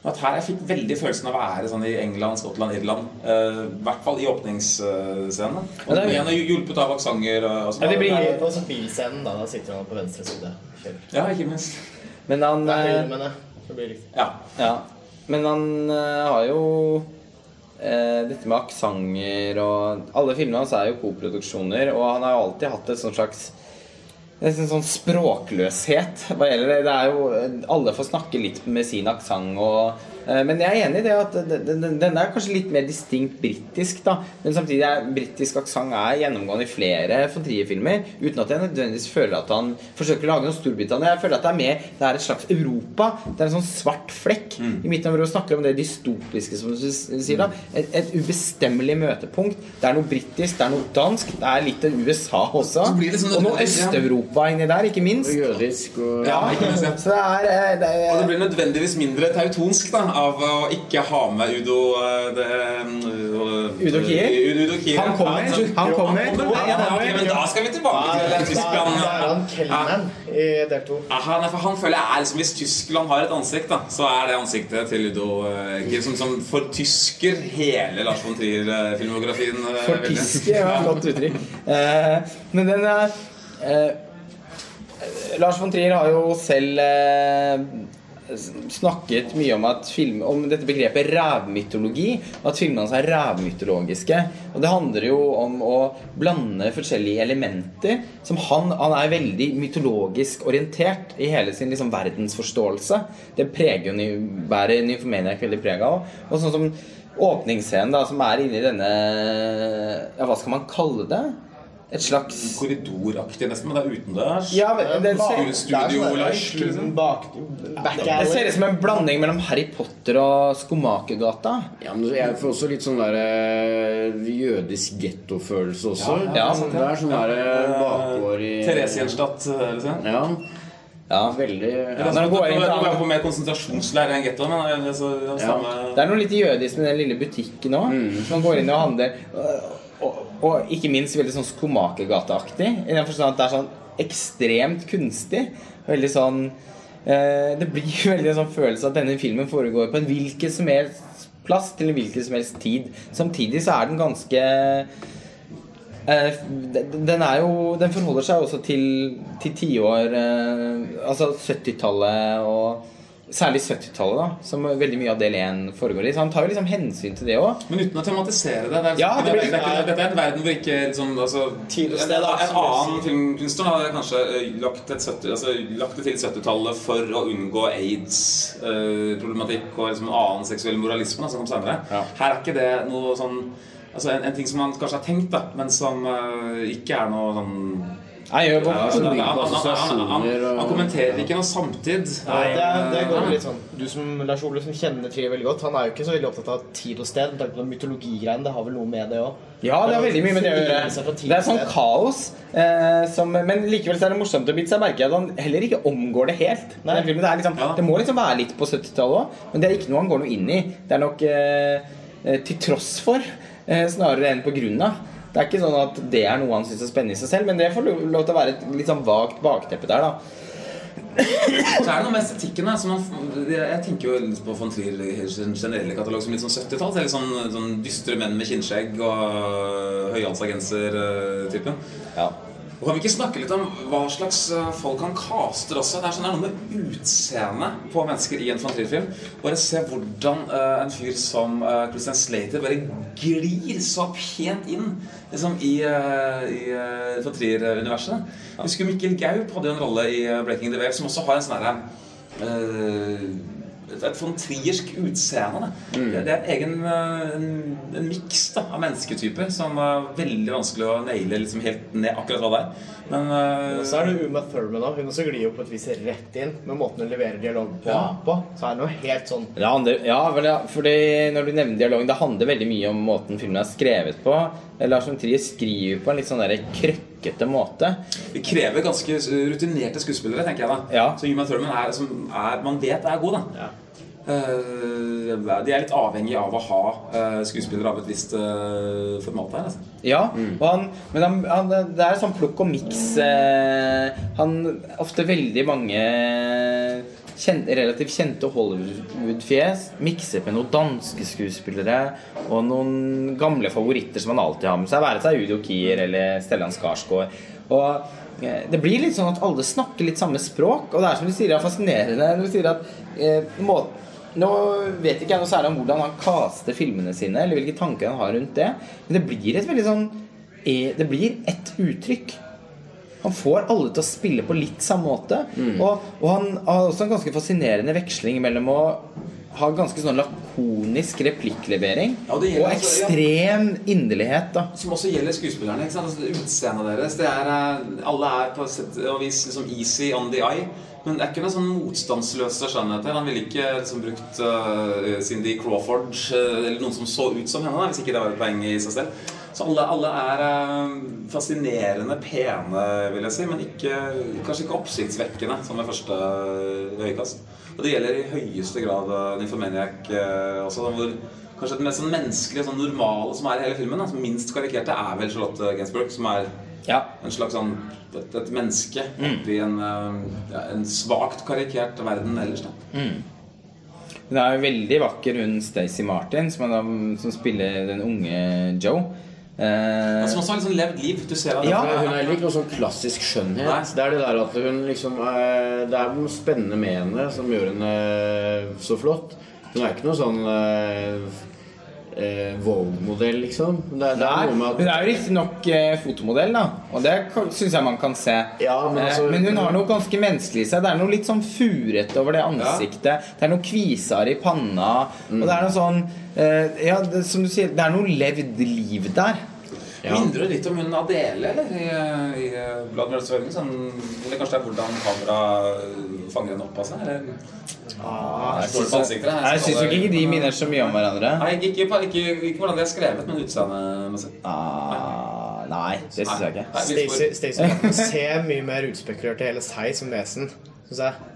At her Jeg fikk veldig følelsen av å være sånn i England, Skottland, Irland. Uh, I hvert fall i åpningsscenene. Ja, det er- Igjen hjulpet av aksenter og, og sånn. Ja, det blir- Nei, på sånn bilscenen, da, da sitter han på venstre side. Kjører. Ja, ikke minst. Men han Det er eh. Så. Ja. Ja, men han uh, har jo eh, dette med aksenter og Alle filmene hans er jo koproduksjoner, og han har jo alltid hatt et sånt slags Nesten sånn språkløshet hva gjelder det. det er jo, alle får snakke litt med sin aksent. og, Men jeg er enig i det at den, er kanskje litt mer distinkt britisk. da Men samtidig er britisk aksent gjennomgående i flere von Trier-filmer. Uten at jeg nødvendigvis føler at han forsøker å lage noe Storbritannia. Jeg føler at det er mer Det er et slags Europa. Det er en sånn svart flekk i midten av Europa. Snakker om det dystopiske, som du sier. da Et, et ubestemmelig møtepunkt. Det er noe britisk, det er noe dansk, det er litt USA også. Så sånn- og noe Øst-Europa inni der, ikke minst. Og jødisk og Ja. Så det er, eh, det er Og det blir nødvendigvis mindre teutonsk da av å ikke ha med Udo øh, det, øh, Udo Kier? Udo, Kier. Han kommer, Ja, han, han kommer. kommer. ja, ok, men da skal vi tilbake til Da Tyskland. er han i del to. For han føler jeg er liksom Hvis Tyskland har et ansikt, da så er det ansiktet til Udo eh, Kier som, som fortysker hele Lars von Trier-filmografien. Fortysker er et godt uttrykk. Eh, men den er eh, Lars von Trier har jo selv eh, snakket mye om, film, om dette begrepet rævmytologi. Og at filmene er rævmytologiske. Og det handler jo om å blande forskjellige elementer. Som han, han er veldig mytologisk orientert i hele sin liksom, verdensforståelse. Det preger jo bærer Nymphomaniac veldig preg av. Og sånn som åpningsscenen, da, som er inni denne Ja, hva skal man kalle det? Et slags Korridoraktig nesten, men det er utendørs. Ja, det, ser, er sånn Studio-like, liksom. bak det ser ut som en blanding mellom Harry Potter og Skomakergata. Ja, men Jeg får også litt sånn der eh, jødisk gettofølelse også. Ja, ja, det er sånn der eh, bakgård i Theresienstadt, liksom. Ja, Ja. veldig Ja, ja. Når går inn Nå på- er mer konsentrasjonsleir enn getto, men det er det er Det er noe litt jødisk med den lille butikken òg. Man går inn og handler. Og, ikke minst veldig sånn Skomakergate-aktig. I den forstand at det er sånn ekstremt kunstig. Veldig sånn eh, Det blir veldig en sånn følelse at denne filmen foregår på en hvilken som helst plass til en hvilken som helst tid. Samtidig så er den ganske eh, den er jo Den forholder seg også til tiår eh, Altså 70-tallet og Særlig 70-tallet, da, som veldig mye av del 1 foregår i. Så han tar jo liksom hensyn til det òg. Men uten å tematisere det. det, er, Ja, det, det er, blir- det er dette er en verden hvor ikke liksom, altså, Tid og en, sted, en, en annen filmkunstner hadde kanskje eh, lagt, et 70, altså, lagt det til 70-tallet for å unngå aids-problematikk og liksom, annen seksuell moralisme da, som kom senere. Ja. Her er ikke det noe sånn Altså en, en ting som man kanskje har tenkt, da, men som uh, ikke er noe sånn Han gjør ja, godt. han, han, han, kommenterer ikke noe samtid. Nei, det, det går litt sånn Du som Lars Ole som kjenner Trier veldig godt, han er jo ikke så veldig opptatt av tid og sted. den Mytologigreiene, det har vel noe med det òg. Ja, det har veldig mye med det å gjøre. Det er sånn kaos. Eh, som, men likevel så er det morsomt å bite seg merke i at han heller ikke omgår det helt. Den filmen, det, er liksom, Ja. det må liksom være litt på 70-tallet òg, men det er ikke noe han går noe inn i. Det er nok eh, eh, til tross for, eh, snarere enn på grunn av. Det er ikke sånn at det er noe han syns er spennende i seg selv, men det får lov til å være et litt sånn vagt bakteppe der, da. Så er det noe med estetikken man, Jeg tenker jo litt på von Trier generelle katalog som litt sånn 70-talls. litt sånn, sånn dystre menn med kinnskjegg og høyhalsa genser-typen. Ja. Og Kan vi ikke snakke litt om hva slags eh, folk han caster også? Det er, sånn, det er noe med utseendet på mennesker i en von Trier-film. Bare se hvordan uh, en fyr som uh, Christian Slater bare glir så pent inn liksom, i, uh, i uh, von Trier-universet. Husker Mikkel Gaup hadde jo en rolle i Breaking the Wave, som også har en sånn herre eh, et, sånn Triersk utseende. Mm. Det, det er en egen eh, en, en miks av mennesketyper som er veldig vanskelig å naile liksom, helt ned akkurat hva det er. Men uh, Og så er det Uma Thurman da. Hun også glir jo på et vis rett inn med måten hun leverer dialog på. Ja. på. Så er det noe helt sånn Det handler, ja, vel, ja, fordi når du nevner dialogen, det handler veldig mye om måten filmen er skrevet på. Lars von Trier skriver på en litt sånn der krøkkete måte. det krever ganske rutinerte skuespillere, tenker jeg da. Ja. Så Uma Thurman er, som er, man vet er god, da. Eh, de er litt avhengig av å ha eh, skuespillere av et visst eh, format her. Altså. Ja, og han, men han, han, det er sånn plukk og miks. Han Ofte veldig mange kjen, relativt kjente Hollywood-fjes mikset med noen danske skuespillere og noen gamle favoritter som han alltid har med seg. Være seg Udo Kier eller Stellan Skarsgård. Og det blir litt sånn at alle snakker litt samme språk, og det er som du sier, det er fascinerende du sier at eh, må, nå vet ikke jeg noe særlig om hvordan han caster filmene sine, eller hvilke tanker han har rundt det, men det blir et veldig sånn eh, Det blir ett uttrykk. Han får alle til å spille på litt samme måte. Og, og han har også en ganske fascinerende veksling mellom å ha ganske sånn lakonisk replikklevering Ja, og, og altså, ja. ekstrem inderlighet. da Som også gjelder skuespillerne. ikke sant? Altså, Utseendet deres. Det er, eh, alle er på sett og vis liksom easy on the eye. Men det er ikke noen sånn motstandsløse skjønnheter. Han ville ikke liksom brukt uh, Cindy Crawford uh, eller noen som så ut som henne, da, hvis ikke det var et poeng i seg selv. Så alle, alle er fascinerende pene, vil jeg si, men ikke, kanskje ikke oppsiktsvekkende som ved første øyekast. Og det gjelder i høyeste grad uh, Nymphomaniac uh, også, hvor kanskje det mest sånn menneskelige, sånn normale som er i hele filmen, altså minst karikerte, er vel Charlotte Gensburg, som er Ja. en slags sånn et, et menneske i en, eh, ja, en svakt karikert verden ellers. da Hun er jo veldig vakker, hun Stacey Martin, som, er som spiller den unge Joe. Eh, Men som også har sånn levd liv. Du ser det, Ja, hun er ikke noe sånn klassisk skjønnhet. Nei. Det er det der at hun liksom eh, Det er noe spennende med henne som gjør henne så flott. Hun er ikke noe sånn eh, eh, Vogue-modell, liksom. Det, det er noe med hun er jo riktignok eh, fotomodell, da. Og det syns jeg man kan se. Ja, men Eh, altså- men hun har noe ganske menneskelig i seg. Det er noe litt sånn furete over det ansiktet. Det er noe kviser i panna. Og det er noe sånn eh, Ja, det, som du sier, det er noe levd liv der. Ja. du litt om hun Adele, eller? I, i Blood Murders sånn, Eller kanskje det er hvordan kamera fanger henne opp av seg? Eller? Ah, jeg står det syns nok ikke de minner så mye om hverandre. Nei, ikke, ikke, ikke, ikke hvordan de er skrevet, men utseendet. Ah, nei, det syns jeg ikke. Stacey ser mye mer utspekulert i hele seg som vesen, syns jeg.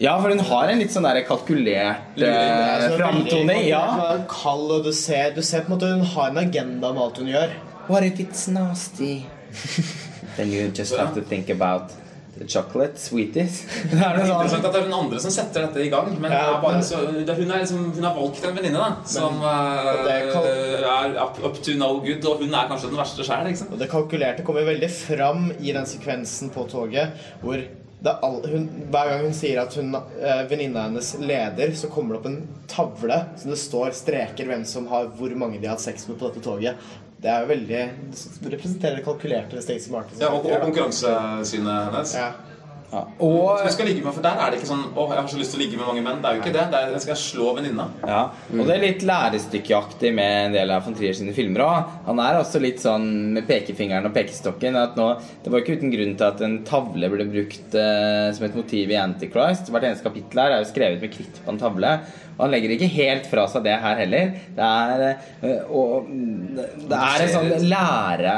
Ja, for hun har en litt sånn der kalkulert eh, framtoning. Ja. Kald, og du ser, du ser på en måte hun har en agenda med alt hun gjør. What if it's nasty? Then you just have to think about the chocolate sweeties. Det er Det noe sånn interessant at det er hun andre som setter dette i gang. Men Ja, det er bare så, det, hun, er liksom, hun har valgt en venninne som det er up, up to no good, og hun er kanskje den verste sjæl. Og det kalkulerte kommer veldig fram i den sekvensen på toget hvor det er all, hun, hver gang hun sier at hun eh, venninna hennes leder, så kommer det opp en tavle som det står streker hvem som har hvor mange de har hatt sex med på dette toget. Det er jo veldig Det representerer det kalkulerte Stacey Martin. Ja, og, og konkurransesynet hennes. Ja. Ja. Og Som jeg skal ligge med, for Der er det ikke sånn Å, jeg har så lyst til å ligge med mange menn. Det er jo ikke det. det er, jeg skal slå venninna. Ja, og det er litt lærestykkeaktig med en del av von Trier sine filmer òg. Han er også litt sånn med pekefingeren og pekestokken at nå, Det var ikke uten grunn til at en tavle ble brukt eh, som et motiv i Antichrist. Hvert eneste kapittel her er jo skrevet med kritt på en tavle. Og han legger ikke helt fra seg det her heller. Det er, eh, og, det er en sånn lære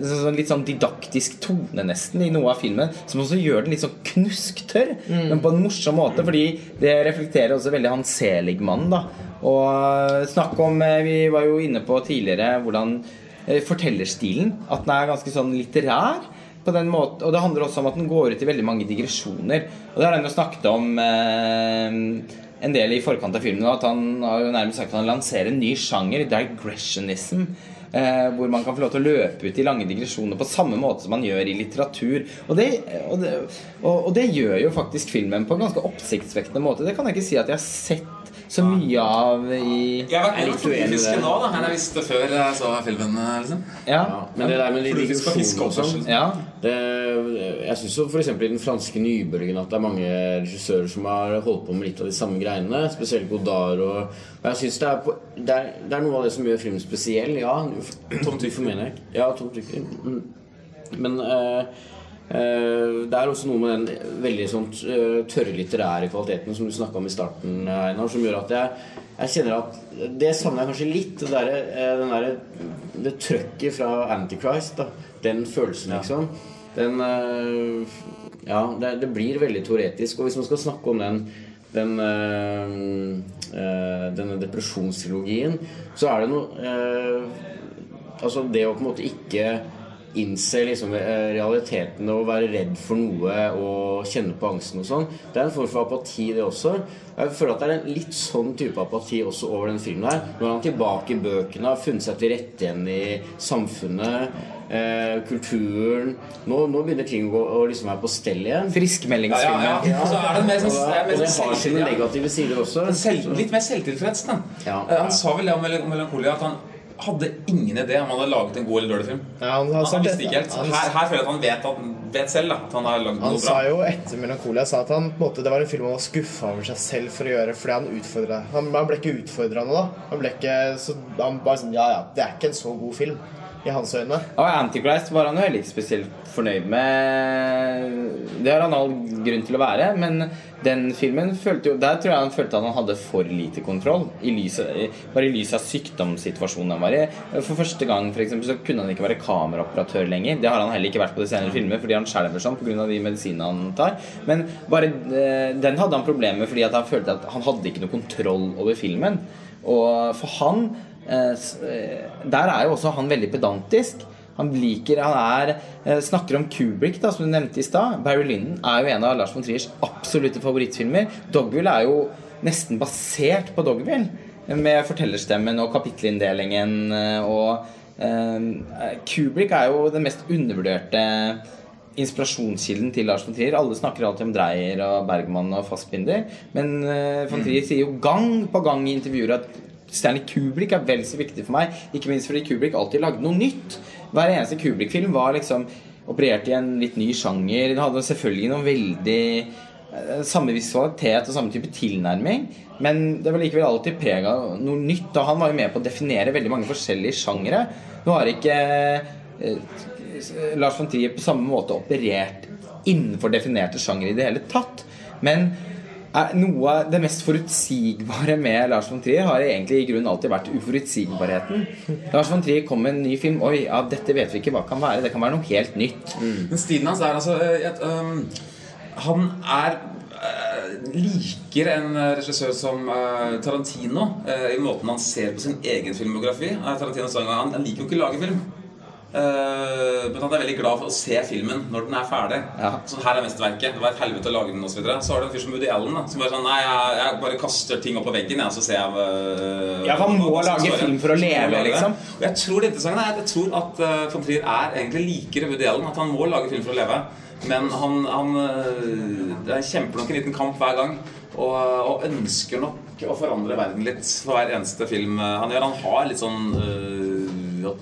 sånn, Litt sånn didaktisk tone nesten i noe av filmen, som også gjør den litt sånn så mm. men på en morsom måte. Fordi det reflekterer også veldig han Seligmann, da. Og eh, snakk om eh, Vi var jo inne på tidligere hvordan eh, fortellerstilen. At den er ganske sånn litterær. På den måten, og det handler også om at den går ut i veldig mange digresjoner. Og det har han jo snakket om eh, en del i forkant av filmen. At han har jo nærmest sagt at han lanserer en ny sjanger, digressionism. Eh, hvor man kan få lov til å løpe ut i lange digresjoner på samme måte som man gjør i litteratur. Og det, og det, og, og det gjør jo faktisk filmen på en ganske oppsiktsvekkende måte. Det kan jeg ikke si at jeg har sett så mye av i Jeg har vært Jeg med litt på uenig i det. nå, da. Enn jeg visste før jeg så filmen. liksom Ja. Ja, men det der med de og sånn ja. det, Jeg syns jo f.eks. i den franske nybølgen at det er mange regissører som har holdt på med litt av de samme greiene. Spesielt Godard. Og, og jeg synes det er, på, det, er, det er noe av det som gjør filmen spesiell. Ja, Tom Tykker mener jeg. Ja, Tom Tykker. Mm. Men eh, eh, det er også noe med den veldig sånn eh, tørre litterære kvaliteten som du snakka om i starten, Einar, som gjør at jeg, jeg kjenner at Det savner jeg kanskje litt. Det der, eh, den derre Det trøkket fra Antichrist. Da. Den følelsen, liksom. Den eh, Ja, det, det blir veldig teoretisk. Og hvis man skal snakke om den den, eh, eh, denne depresjonstrilogien, så er det noe eh, Altså det å på en måte ikke innse liksom eh, realiteten og være redd for noe og kjenne på angsten og sånn. Det er en form for apati, det også. Jeg føler at det er en litt sånn type apati også over den filmen her. Nå er han tilbake i bøkene, har funnet seg til rette igjen i samfunnet, eh, kulturen. Nå, nå begynner ting å, gå, å liksom være på stell igjen. Friskmeldingsfilmen. Ja, ja, ja. Og så er det mer sånn, det er og det sånn har sine negative sider også. Selv, litt mer selvtilfreds. da. Ja. Eh, Han sa vel det om Mel- Melancholia at han hadde ingen idé om han hadde laget en god eller dårlig film. Ja, han, Han, han visste ikke helt. han- Her, her føler jeg at han vet, at, vet selv da, at han har Han noe sa jo etter 'Melankolia' sa at han, på en måte, det var en film han var skuffa over seg selv for å gjøre fordi han utfordra han, han ble ikke utfordra nå, da. Han ble ikke så Han bare sånn Ja, ja, det er ikke en så god film i hans øyne. Og Antichrist var han jo heller ikke spesielt fornøyd med. Det har han all grunn til å være, men den filmen følte jo Der tror jeg han følte at han hadde for lite kontroll. I lyset, bare i lys av sykdomssituasjonen han var i. For første gang for eksempel, så kunne han ikke være kameraoperatør lenger. Det har han heller ikke vært på de senere filmene fordi han skjelver sånn pga. de medisinene han tar. Men bare eh, den hadde han problemer med fordi han følte at han hadde ikke noe kontroll over filmen. Og for han eh, eh, Der er jo også han veldig pedantisk. Han liker, han er eh, Snakker om Kubrick, da, som du nevnte i stad. Barry Lyndon er jo en av Lars von Triers absolutte favorittfilmer. Dogville er jo nesten basert på Dogville. Med fortellerstemmen og kapittelinndelingen eh, og eh, Kubrick er jo den mest undervurderte inspirasjonskilden til Lars von Trier. Alle snakker alltid om Dreyer og Bergman og Fassbinder. Men eh, von Trier sier jo gang på gang i intervjuer at Stanley Kubrick er vel så viktig for meg. Ikke minst fordi Kubrick alltid lagde noe nytt. Hver eneste Kubrick-film var liksom operert i en litt ny sjanger. Den hadde selvfølgelig noen veldig eh, samme visualitet og samme type tilnærming. Men det var likevel alltid preg noe nytt. Og han var jo med på å definere veldig mange forskjellige sjangere. Nå har ikke eh, Lars von Trier på samme måte operert innenfor definerte sjangere i det hele tatt. Men noe av det mest forutsigbare med Lars von Trier har egentlig i grunnen alltid vært uforutsigbarheten. Lars von Trier kom med en ny film. Oi, ja, dette vet vi ikke hva kan være. Det kan være noe helt nytt. Men stilen hans er altså eh, et, um, Han er øh, liker en regissør som Tarantino i måten han ser på sin egen filmografi. Eh, Tarantino sa en gang han liker jo ikke å lage film. Eh, men han er veldig glad for å se filmen når den er ferdig. Ja. Sånn her er mesterverket. Det var et helvete å lage den og Så, så har du en fyr som Woody Allen da, som bare sånn Nei, jeg, jeg bare kaster ting opp på veggen, jeg, så ser jeg uh, Ja, han må lage står film for å leve, liksom. Og jeg tror det interessante er jeg tror at uh, von Trier er egentlig likere Woody Allen. At han må lage film for å leve. Men han, han uh, det kjemper nok en liten kamp hver gang. Og, og ønsker nok å forandre verden litt for hver eneste film han gjør. Han har litt sånn øh,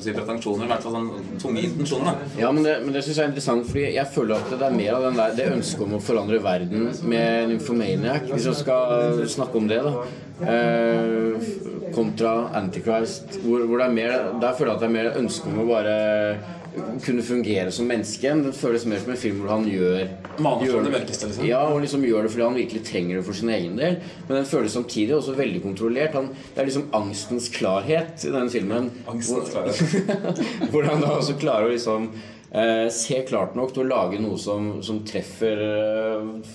si pretensjoner, i hvert fall sånn tunge intensjoner. da Ja, men det, men det synes jeg er interessant, fordi jeg føler at det er mer av der, det ønsket om å forandre verden med Nymphomaniac, hvis jeg skal snakke om det, da. Eh, kontra Antichrist, hvor, hvor det er mer Der føler jeg at det er mer ønske om å bare kunne fungere som menneske. Det føles mer som en film hvor han gjør Maner gjør det mørkeste, liksom. Ja, og liksom gjør det fordi han virkelig trenger det for sin egen del. Men den føles samtidig også veldig kontrollert. Han, det er liksom angstens klarhet i den filmen. Angstens Hvor- klarhet. hvor han da også klarer å liksom eh, ser klart nok til å lage noe som, som treffer eh,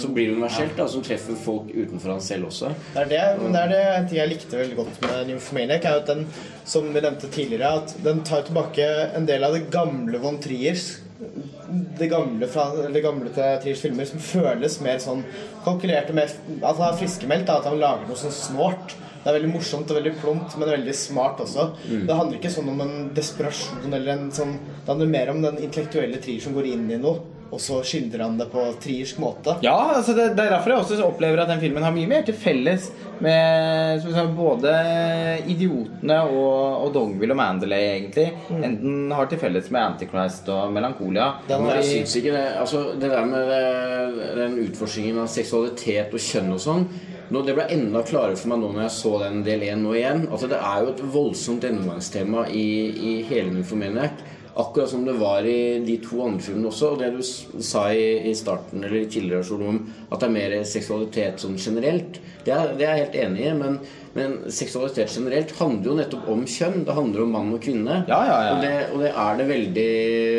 Som blir universelt, da, som treffer folk utenfor han selv også. Det er det, men det er det en ting jeg likte veldig godt med Nymphomaniac, er at den, som vi nevnte tidligere, at den tar tilbake en del av det gamle Von Triers. Det gamle, fra, det gamle til Triers filmer som føles mer sånn kalkulert og mer At han er friskemeldt. at han lager noe sånn snålt. Det er veldig morsomt og veldig plumpt, men veldig smart også. Det handler ikke sånn om en desperasjon eller en sånn Det handler mer om den intellektuelle Trier som går inn i noe, og så skildrer han det på triersk måte. Ja, altså det, det er derfor jeg også opplever at den filmen har mye mer til felles med sagt, både Idiotene og, og 'Dongville' og Mandalay, egentlig, enn den har til felles med Antichrist og Melancholia. Den Men jeg i- syns ikke det Altså, det der med det, den utforskningen av seksualitet og kjønn og sånn nå, Det ble enda klarere for meg nå når jeg så den del 1 nå igjen. Altså, det er jo et voldsomt gjennomgangstema i, i hele Nymphomaniac. Akkurat som det var i de to andre filmene også. Og det du sa i, i starten eller i tidligere om at det er mer seksualitet sånn generelt, det er, det er jeg helt enig i. Men, men seksualitet generelt handler jo nettopp om kjønn. Det handler om mann og kvinne. Ja, ja, ja. Og, det, og det er det veldig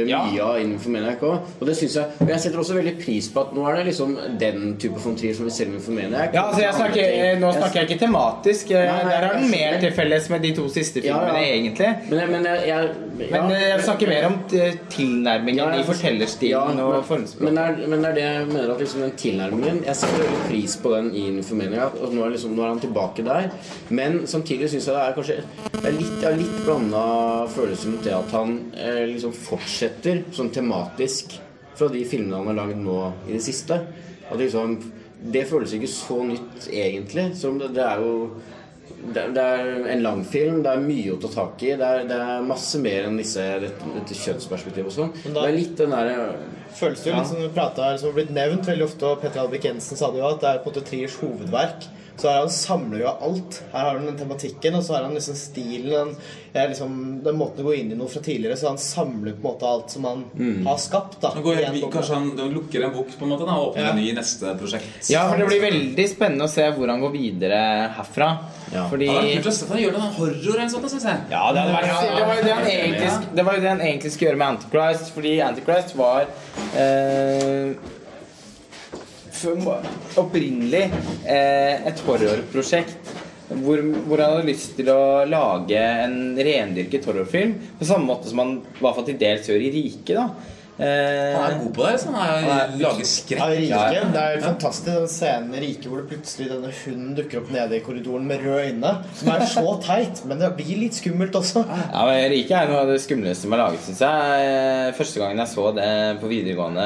mye av innenfor Maniac òg. Og det synes jeg Og jeg setter også veldig pris på at nå er det liksom den type von Trier som vi ser innenfor Maniac. Ja, altså jeg snakker, Nå snakker jeg ikke tematisk. eh, Nei, nei, Der er den mer til felles med de to siste filmene, egentlig. Men, men jeg, jeg. Men eh, jeg snakker mer om eh, tilnærmingen i fortellerstilen ja, og men- formspråket. Men, det er- men det er det jeg mener at liksom den tilnærmingen Jeg setter veldig pris på den i Nymphomania. Og nå er, liksom, nå er han tilbake der. Men samtidig syns jeg det er kanskje Det er litt, har litt blanda følelser mot det at han eh, liksom fortsetter sånn tematisk fra de filmene han har lagd nå i det siste. At liksom Det føles ikke så nytt, egentlig. Som det, det er jo det, er en lang film, det er mye å ta tak i. Det er, det er masse mer enn disse, dette, dette kjønnsperspektivet og sånn. Det er litt den derre føles det jo litt som vi pratet her, som har blitt nevnt veldig ofte, og Petter Alvik Jensen sa det jo, at det er på en måte Triers hovedverk. Så her han samler jo alt. Her har han den tematikken, og så har han liksom stilen, den, ja, liksom, den måten å gå inn i noe fra tidligere, så han samler på en måte alt som han har skapt. da. han kanskje han lukker en bok på en måte da, og åpner Ja. en ny i neste prosjekt. Ja, for det blir veldig spennende å se hvor han går videre herfra. Ja. Fordi Det hadde vært kult å se han gjør noe horror eller sånt, synes jeg. Ja, det, hadde vært, det, var jo det, han egentlig, det var jo det han egentlig skulle gjøre med Antichrist, fordi Antichrist var eh, opprinnelig eh, et horrorprosjekt. Hvor, hvor han hadde lyst til å lage en rendyrket horrorfilm. På samme måte som han i hvert fall til dels gjør i Riket. da Han er god på det. Så han er, Han er- lager skrekk. Ja, Rike. Det er fantastisk den scenen i Rike hvor det plutselig denne hunden dukker opp nede i korridoren med røde øyne. Som er så teit, men det blir litt skummelt også. Ja, men Rike er noe av det skumleste som er laget, syns jeg. Eh, Første gangen jeg så det på videregående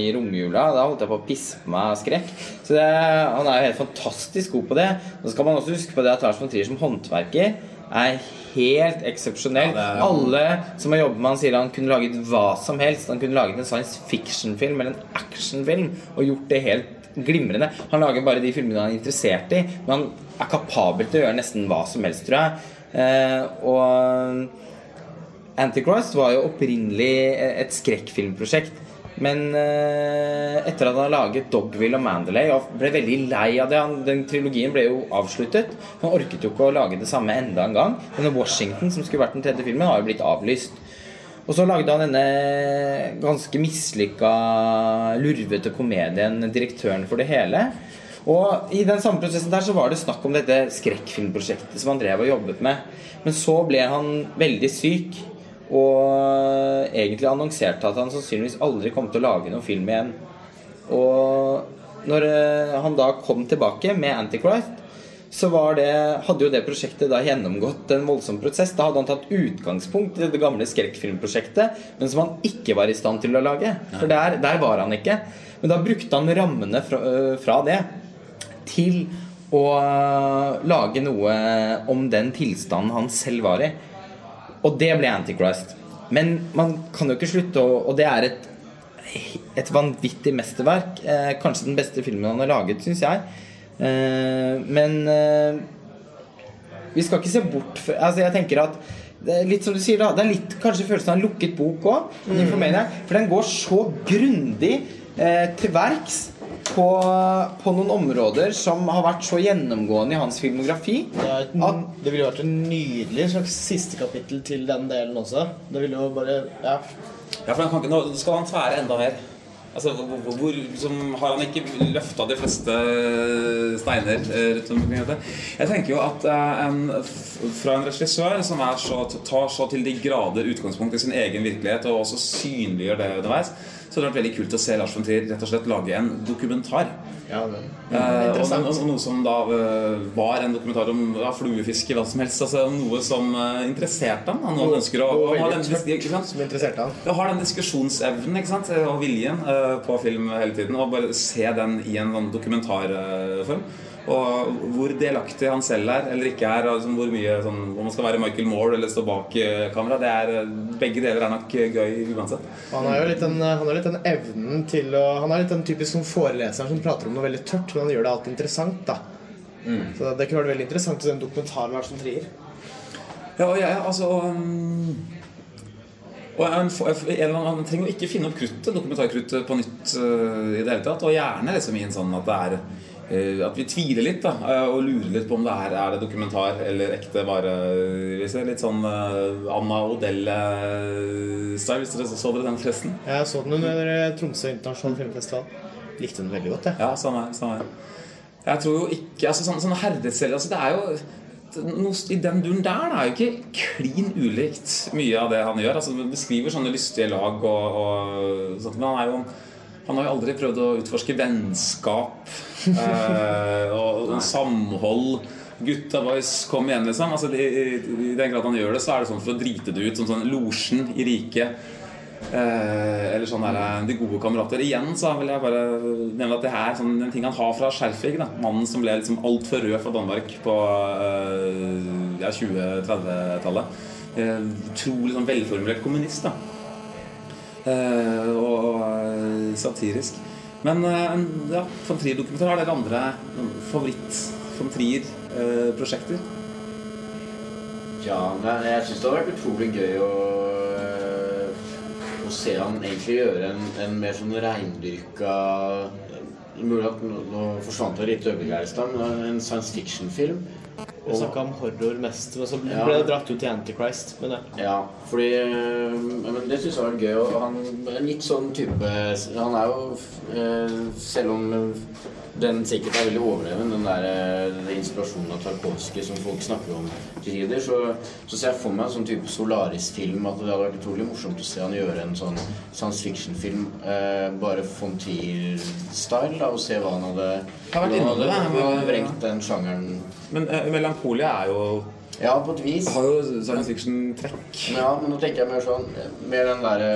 i romjula, da holdt jeg på å pisse på meg av skrekk. Så det, han er jo helt fantastisk god på det. Så skal man også huske på det at Lars von Trier som håndverker er helt eksepsjonell. Ja, er- Alle som har jobbet med han sier han kunne laget hva som helst. Han kunne laget en science fiction-film eller en actionfilm og gjort det helt glimrende. Han lager bare de filmene han er interessert i, men han er kapabel til å gjøre nesten hva som helst, tror jeg. Eh, og Antichrist var jo opprinnelig et skrekkfilmprosjekt. Men eh, etter at han har laget Dogville og Mandalay og ble veldig lei av det han, Den trilogien ble jo avsluttet. Han orket jo ikke å lage det samme enda en gang. Denne Washington, som skulle vært den tredje filmen, har jo blitt avlyst. Og så lagde han denne ganske mislykka, lurvete komedien 'Direktøren for det hele'. Og i den samme prosessen der så var det snakk om dette skrekkfilmprosjektet som han drev og jobbet med. Men så ble han veldig syk, og egentlig annonserte at han sannsynligvis aldri kom til å lage noen film igjen. Og når eh, han da kom tilbake med Antichrist, så var det, hadde jo det prosjektet da gjennomgått en voldsom prosess. Da hadde han tatt utgangspunkt i det gamle skrekkfilmprosjektet, men som han ikke var i stand til å lage. For der, der var han ikke. Men da brukte han rammene fra, øh, fra det til å lage noe om den tilstanden han selv var i. Og det ble Antichrist. Men man kan jo ikke slutte å Og det er et, et vanvittig mesterverk. Eh, kanskje den beste filmen han har laget, syns jeg. Eh, men eh, vi skal ikke se bort fra Altså jeg tenker at det litt som du sier da Det er litt kanskje følelsen av en lukket bok òg. For den går så grundig eh, til verks på, på noen områder som har vært så gjennomgående i hans filmografi. Det, er et, At- det ville jo vært en nydelig slags siste kapittel til den delen også. Det ville jo bare Ja. Ja, for han kan ikke, nå skal han tvære enda mer. Altså, hvor, hvor, liksom, Har han ikke løfta de fleste steiner eh, rundt omkring dette? Jeg tenker jo at eh, en, fra en regissør som er så, tar så til de grader utgangspunkt i sin egen virkelighet, og også synliggjør det underveis, så hadde det vært veldig kult å se Lars von Trier rett og slett lage en dokumentar. Ja, det det og, interessant. og, og noe som da eh, var en dokumentar om ja, fluefiske, hva som helst. Altså Noe som eh, interesserte ham. da. Noe han ønsker å, å ha den? Som interesserte han. Ja, har den diskusjonsevnen ikke sant? og viljen eh, på film hele tiden. Og bare se den i en sånn dokumentarform. Og hvor delaktig han selv er eller ikke er. liksom hvor mye sånn, Om man skal være Michael Moore eller stå bak eh, kamera. Det er, eh, begge deler er nok eh, gøy uansett. Han har jo litt den, han har litt den evnen til å Han er litt den typisk som foreleseren som prater om noe veldig tørt, men han gjør det alltid interessant. da Så det kunne vært veldig interessant å den en dokumentar som Lars von Trier. Ja, og jeg, altså um, og en, en, annen- trenger jo ikke finne opp kruttet, dokumentarkruttet på nytt uh, i det hele tatt. Og gjerne liksom i en sånn at det er At vi tviler litt da uh, og lurer litt på om det er, er det dokumentar eller ekte. bare uh, vi ser Litt sånn Anna Odell-style, hvis dere så dere den forresten? Jeg så den under Tromsø internasjonale filmfestival. Likte den veldig godt, jeg. Ja, samme her. Samme. Jeg tror jo ikke altså, Sånne, sånne herredsceller altså, Det er jo I den duren der det er jo ikke klin ulikt mye av det han gjør. Altså, Han beskriver sånne lystige lag og, og sånt, Men han er jo han har jo aldri prøvd å utforske vennskap eh, og, og samhold. Gutta boys, kom igjen, liksom. Altså, i, i, den grad han gjør det, så er det sånn for å drite det ut. Som sånn Losjen i riket. Eh, eller sånn der, De gode kamerater. Igjen så vil jeg bare nevne at det her er sånn, en ting han har fra Skjerfig. da Mannen som ble liksom altfor rød fra Danmark på eh, ja, 20-30-tallet. Eh, utrolig sånn velformulert kommunist. da Eh, og eh, satirisk. Men eh, ja, von Trier-dokumentar. Har dere andre favoritt-von Trier-prosjekter? Ja, jeg syns det hadde vært utrolig gøy å, å se han egentlig gjøre en, en mer sånn reindyrka Mulig at nå forsvant det litt øyeblikk her i stad, men en science fiction-film. Vi snakka om horror mest, men så Ja. ble det dratt ut i Antichrist. Men ja. Ja, fordi øh, Men det syns jeg var gøy. Og han er litt sånn type Han er jo øh, Selv om den sikkert er veldig overdreven, den der øh, den inspirasjonen av Tarkovskij som folk snakker om til tider, så, så ser jeg for meg en sånn type Solaris-film. At det hadde vært utrolig morsomt å se han gjøre en sånn science fiction-film eh, bare da, og se hva han hadde innom han men- hadde vrengt den sjangeren. Men eh, Melankolia er jo Ja, på et vis. har jo science fiction-trekk. Ja, men nå tenker jeg mer sånn Mer den derre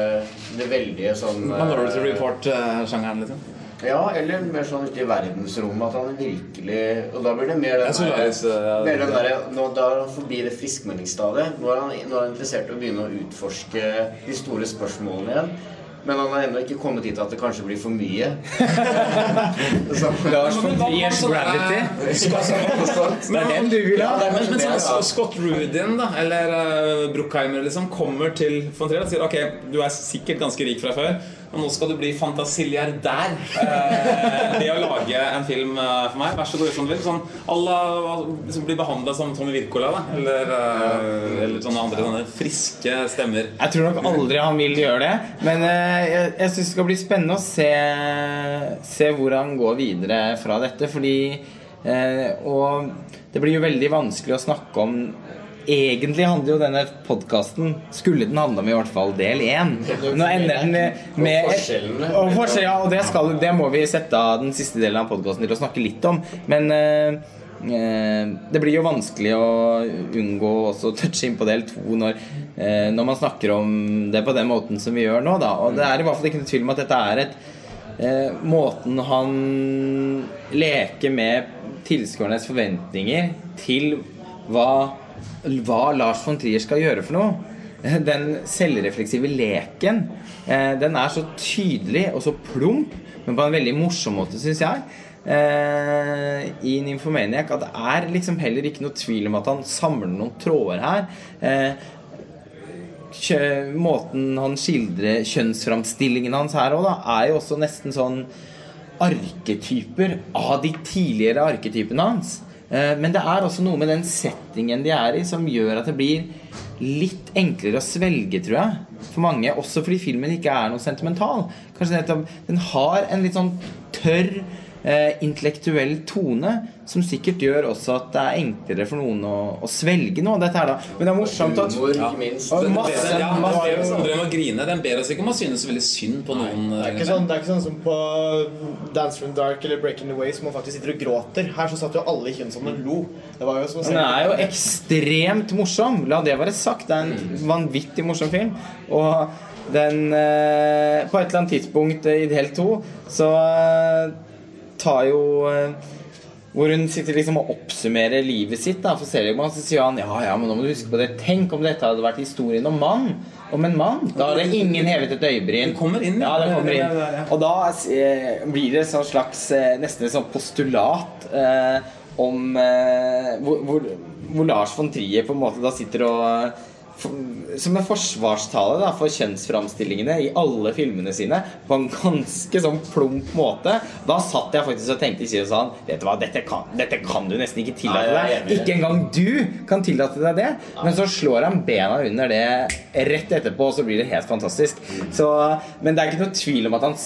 Det veldige sånn Minority eh, Report-sjangeren, liksom. Ja, eller mer sånn ute i verdensrommet at han virkelig Og da blir det mer den Ja, Solaris, ja. mer den derre nå, Da er han forbi det friskmeldingsstadiet. Nå er han, nå er han interessert i å begynne å utforske de store spørsmålene igjen. Men han har ennå ikke kommet dit at det kanskje blir for mye. Lars von Triers Gravity. Det er den du vil ha? Ja, Men, sånn. Scott Rudin da, eller uh, Bruckheimer liksom, kommer til von Trier og sier ok, du er sikkert ganske rik fra før, men nå skal du bli fantasiliardær uh, ved å lage en film eh, for meg. Vær så god, gjør som du vil. Sånn, alle liksom, blir behandla som Tommy Wirkola. Eller, eh, eller sånne andre sånne friske stemmer. Jeg tror nok aldri han vil gjøre det. Men eh, jeg, jeg syns det skal bli spennende å se, se hvor han går videre fra dette. Fordi eh, Og det blir jo veldig vanskelig å snakke om Egentlig handler jo denne podkasten Skulle den handle om i hvert fall del én. Nå ender den med Og forskjellene. Og forskjell, ja, og det, skal, det må vi sette av den siste delen av podkasten til å snakke litt om. Men eh, eh, det blir jo vanskelig å unngå også å touche inn på del to når, eh, når man snakker om det på den måten som vi gjør nå. Da. Og det er i hvert fall ikke noe tvil om at dette er et eh, Måten han leker med tilskuernes forventninger til hva, hva Lars von Trier skal gjøre for noe. Den selvrefleksive leken, eh, den er så tydelig og så plump, men på en veldig morsom måte, syns jeg. Eh, I Nymphomaniac at det er liksom heller ikke noe tvil om at han samler noen tråder her. Kjø- måten han skildrer kjønnsframstillingen hans her òg, er jo også nesten sånn arketyper av de tidligere arketypene hans. Eh, Men det er også noe med den settingen de er i, som gjør at det blir litt enklere å svelge, tror jeg. For mange. Også fordi filmen ikke er noe sentimental. Kanskje nettopp Den har en litt sånn tørr, eh, intellektuell tone som sikkert gjør også at det er enklere for noen å, å svelge noe av dette her, da. Men det er morsomt at Humor, ikke minst. Og masse- ja, man masse- om å grine. Den ber oss ikke om å synes veldig synd på noen. Det er, ikke sånn, det er ikke sånn som på Dance from the Dark eller Breaking the Way som man faktisk sitter og gråter. Her så satt jo alle i kjønnsånden og lo. Det var jo som å se Den er jo ekstremt morsom. La det være sagt. Det er en vanvittig morsom film. Og den eh, På et eller annet tidspunkt i del to så eh, tar jo eh, hvor hun sitter liksom og oppsummerer livet sitt. da For Seligman så sier han ja, ja, men nå må du huske på det. Tenk om dette hadde vært historien om mann. Om en mann. Da hadde ingen hevet et øyebryn. Det kommer inn, Ja, det kommer inn. Og da eh, blir det sånn slags eh, nesten et sånt postulat eh, om eh, hvor, hvor, hvor Lars von Trier på en måte da sitter og Som en forsvarstale da, for kjønnsframstillingene i alle filmene sine på en ganske sånn plump måte. Da satt jeg faktisk og tenkte ikke sånn Vet du hva, dette kan, dette kan du nesten ikke tillate deg. Ikke engang du kan tillate deg det. Men så slår han bena under det rett etterpå, og så blir det helt fantastisk. Så, men det er ikke noe tvil om at han